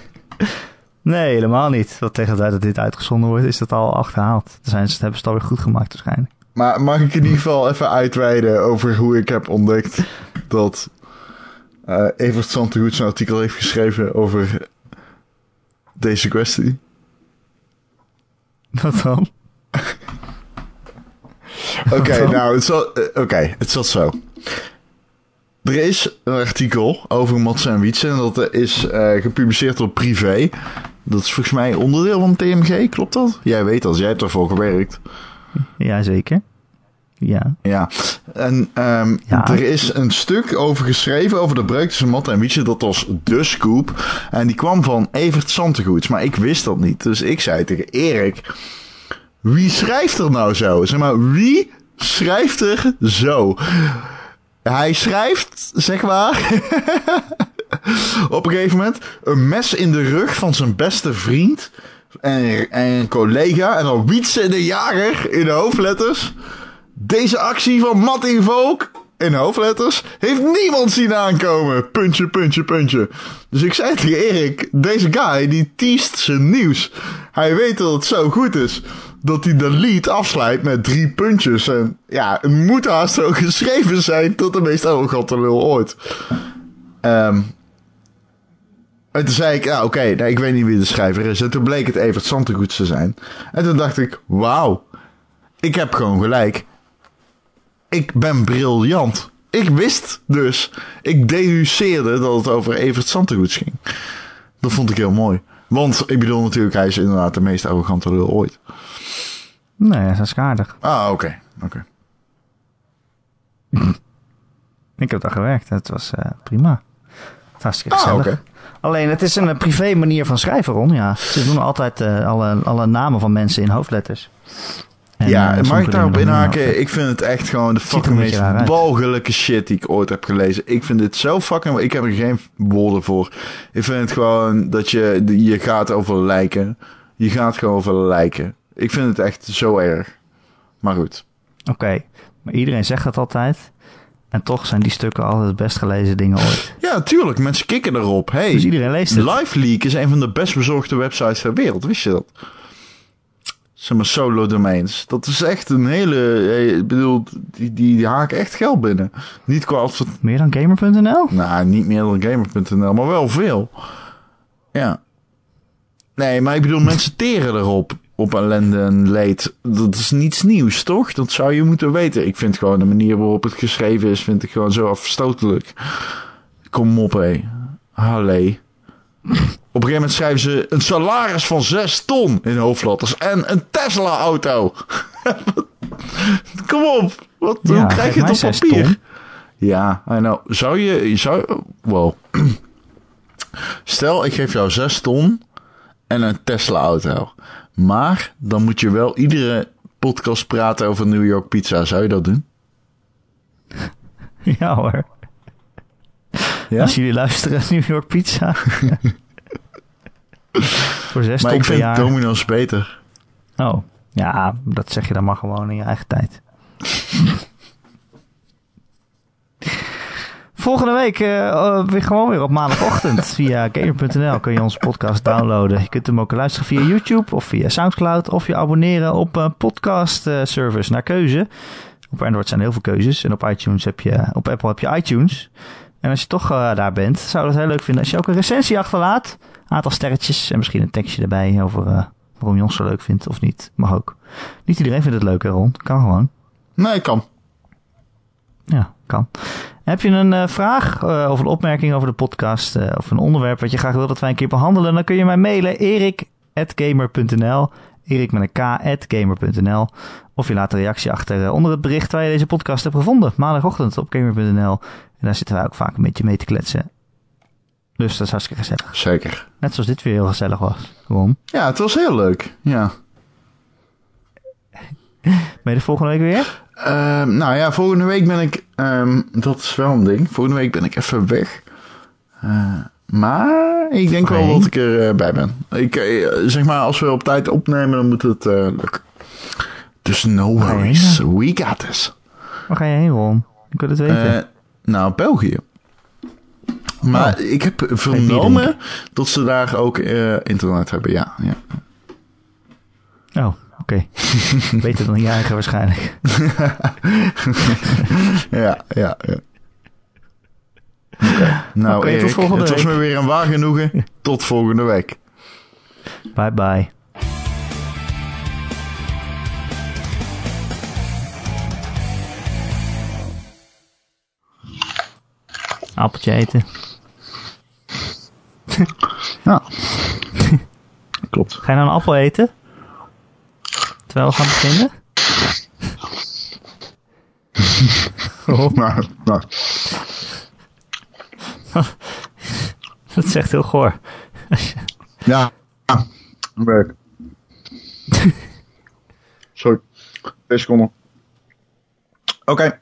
nee, helemaal niet. Want tegen de tijd dat dit uitgezonden wordt, is dat al achterhaald. Dan zijn ze, hebben ze het alweer goed gemaakt waarschijnlijk. Maar mag ik in ieder geval even uitweiden over hoe ik heb ontdekt dat eh Evert Santegoed een artikel heeft geschreven over deze kwestie? Wat dan? Oké, nou, het zat, eh, oké, het zat zo. Er is een artikel over Mats en Wietse en dat is eh, gepubliceerd op Privé. Dat is volgens mij onderdeel van TMG, klopt dat? Jij weet dat, jij hebt ervoor gewerkt. Jazeker. Ja. Ja, en ehm, Ja. er is een stuk over geschreven over de breuk tussen Matt en Wietse. Dat was de scoop. En die kwam van Evert Santegoeds. Maar ik wist dat niet. Dus ik zei tegen Erik... Wie schrijft er nou zo? Zeg maar, wie schrijft er zo? Hij schrijft, zeg maar... op een gegeven moment... Een mes in de rug van zijn beste vriend... En, collega. En dan Wietse de jager in de hoofdletters... Deze actie van Mattie Volk in hoofdletters heeft niemand zien aankomen. Puntje, puntje, puntje. Dus ik zei tegen Erik, deze guy die teast zijn nieuws. Hij weet dat het zo goed is dat hij de lead afsluit met drie puntjes. En ja, het moet haast zo geschreven zijn tot de meest arrogante lul ooit. Ehm en toen zei ik, ja oké, nee, ik weet niet wie de schrijver is. En toen bleek het Evert Santegoeds te zijn. En toen dacht ik, wauw. ik heb gewoon gelijk. Ik ben briljant. Ik wist dus. Ik deduceerde dat het over Evert Santegoeds ging. Dat vond ik heel mooi. Want ik bedoel natuurlijk, hij is inderdaad de meest arrogante lul ooit. Nee, dat is aardig. Ah, oké. oké. Ik heb daar gewerkt. Het was eh, prima. Hartstikke Ah, gezellig. Alleen, het is een eh, privé manier van schrijven, Ron. Ja. Ze doen altijd eh, alle, alle namen van mensen in hoofdletters. En, ja, eh, mag ik daarop inhaken? Ik vind het echt gewoon de fucking meest walgelijke shit die ik ooit heb gelezen. Ik vind dit zo fucking... Ik heb er geen woorden voor. Ik vind het gewoon dat je... Je gaat over lijken. Je gaat gewoon over lijken. Ik vind het echt zo erg. Maar goed. Oké, maar iedereen zegt dat altijd. En toch zijn die stukken altijd de best gelezen dingen ooit. Ja, tuurlijk. Mensen kikken erop. Hey, Dus iedereen leest het. LiveLeak is een van de best bezorgde websites ter wereld. Wist je dat? Zeg maar solo domains. Dat is echt een hele... Ik bedoel, die, die, die haken echt geld binnen. Niet qua Meer dan gamer.nl? Nou, niet meer dan gamer.nl, maar wel veel. Ja. Nee, maar ik bedoel, mensen teren erop. Op ellende en leed. Dat is niets nieuws, toch? Dat zou je moeten weten. Ik vind gewoon de manier waarop het geschreven is, vind ik gewoon zo afstotelijk. Kom op, hé. Hallee. Op een gegeven moment schrijven ze een salaris van 6 ton in hoofdletters en een Tesla-auto. Kom op. Wat, Ja, hoe krijg je het op papier? ton. Ja, know. Zou je... Zou, wow. Stel, ik geef jou 6 ton en een Tesla-auto. Maar dan moet je wel iedere podcast praten over New York pizza. Zou je dat doen? Ja hoor. Ja? Als jullie luisteren, New York Pizza. Voor zes Maar ik vind jaar. Domino's beter. Oh, ja, dat zeg je dan maar gewoon in je eigen tijd. Volgende week eh, eh, weer gewoon weer op maandagochtend via gamer.nl kun je onze podcast downloaden. Je kunt hem ook luisteren via YouTube of via Soundcloud of je abonneren op een podcast eh, service naar keuze. Op Android zijn er heel veel keuzes en op iTunes heb je, op Apple heb je iTunes. En als je toch eh, daar bent, zou ik het heel leuk vinden als je ook een recensie achterlaat. Aantal sterretjes en misschien een tekstje erbij over eh, waarom je ons zo leuk vindt of niet. Mag ook. Niet iedereen vindt het leuk, hè Ron? Kan gewoon. Nee, kan. Ja, kan. Heb je een eh, vraag of een opmerking over de podcast of een onderwerp wat je graag wil dat wij een keer behandelen, dan kun je mij mailen erik.gamer.nl erik met een k.gamer.nl of je laat een reactie achter eh, onder het bericht waar je deze podcast hebt gevonden. Maandagochtend op gamer.nl en daar zitten wij ook vaak een beetje mee te kletsen. Dus dat is hartstikke gezellig. Zeker. Net zoals dit weer heel gezellig was. Gewoon. Ja, het was heel leuk. Ja. Ben je de volgende week weer? Ehm, nou ja, volgende week ben ik... ehm, dat is wel een ding. Volgende week ben ik even weg. Eh, maar ik denk wel dat ik erbij bij ben. Ik, eh, zeg maar, als we op tijd opnemen, dan moet het eh, lukken. Dus no worries. We got this. Waar ga je heen, Ron? Ik wil het weten. Eh, nou, België. Maar Oh. ik heb vernomen dat ze daar ook eh, internet hebben. Ja, ja. Oh, oké. Beter dan eigen waarschijnlijk. Ja, ja, ja. Oké. Nou, Erik, het was me weer een waar genoegen. Tot volgende week. Bye bye. Appeltje eten. Ja. Klopt. Ga je nou een appel eten? Terwijl we gaan beginnen? Oh, Nou, nou. dat is echt heel goor. Ja. Werk. Sorry. Twee seconden. Oké.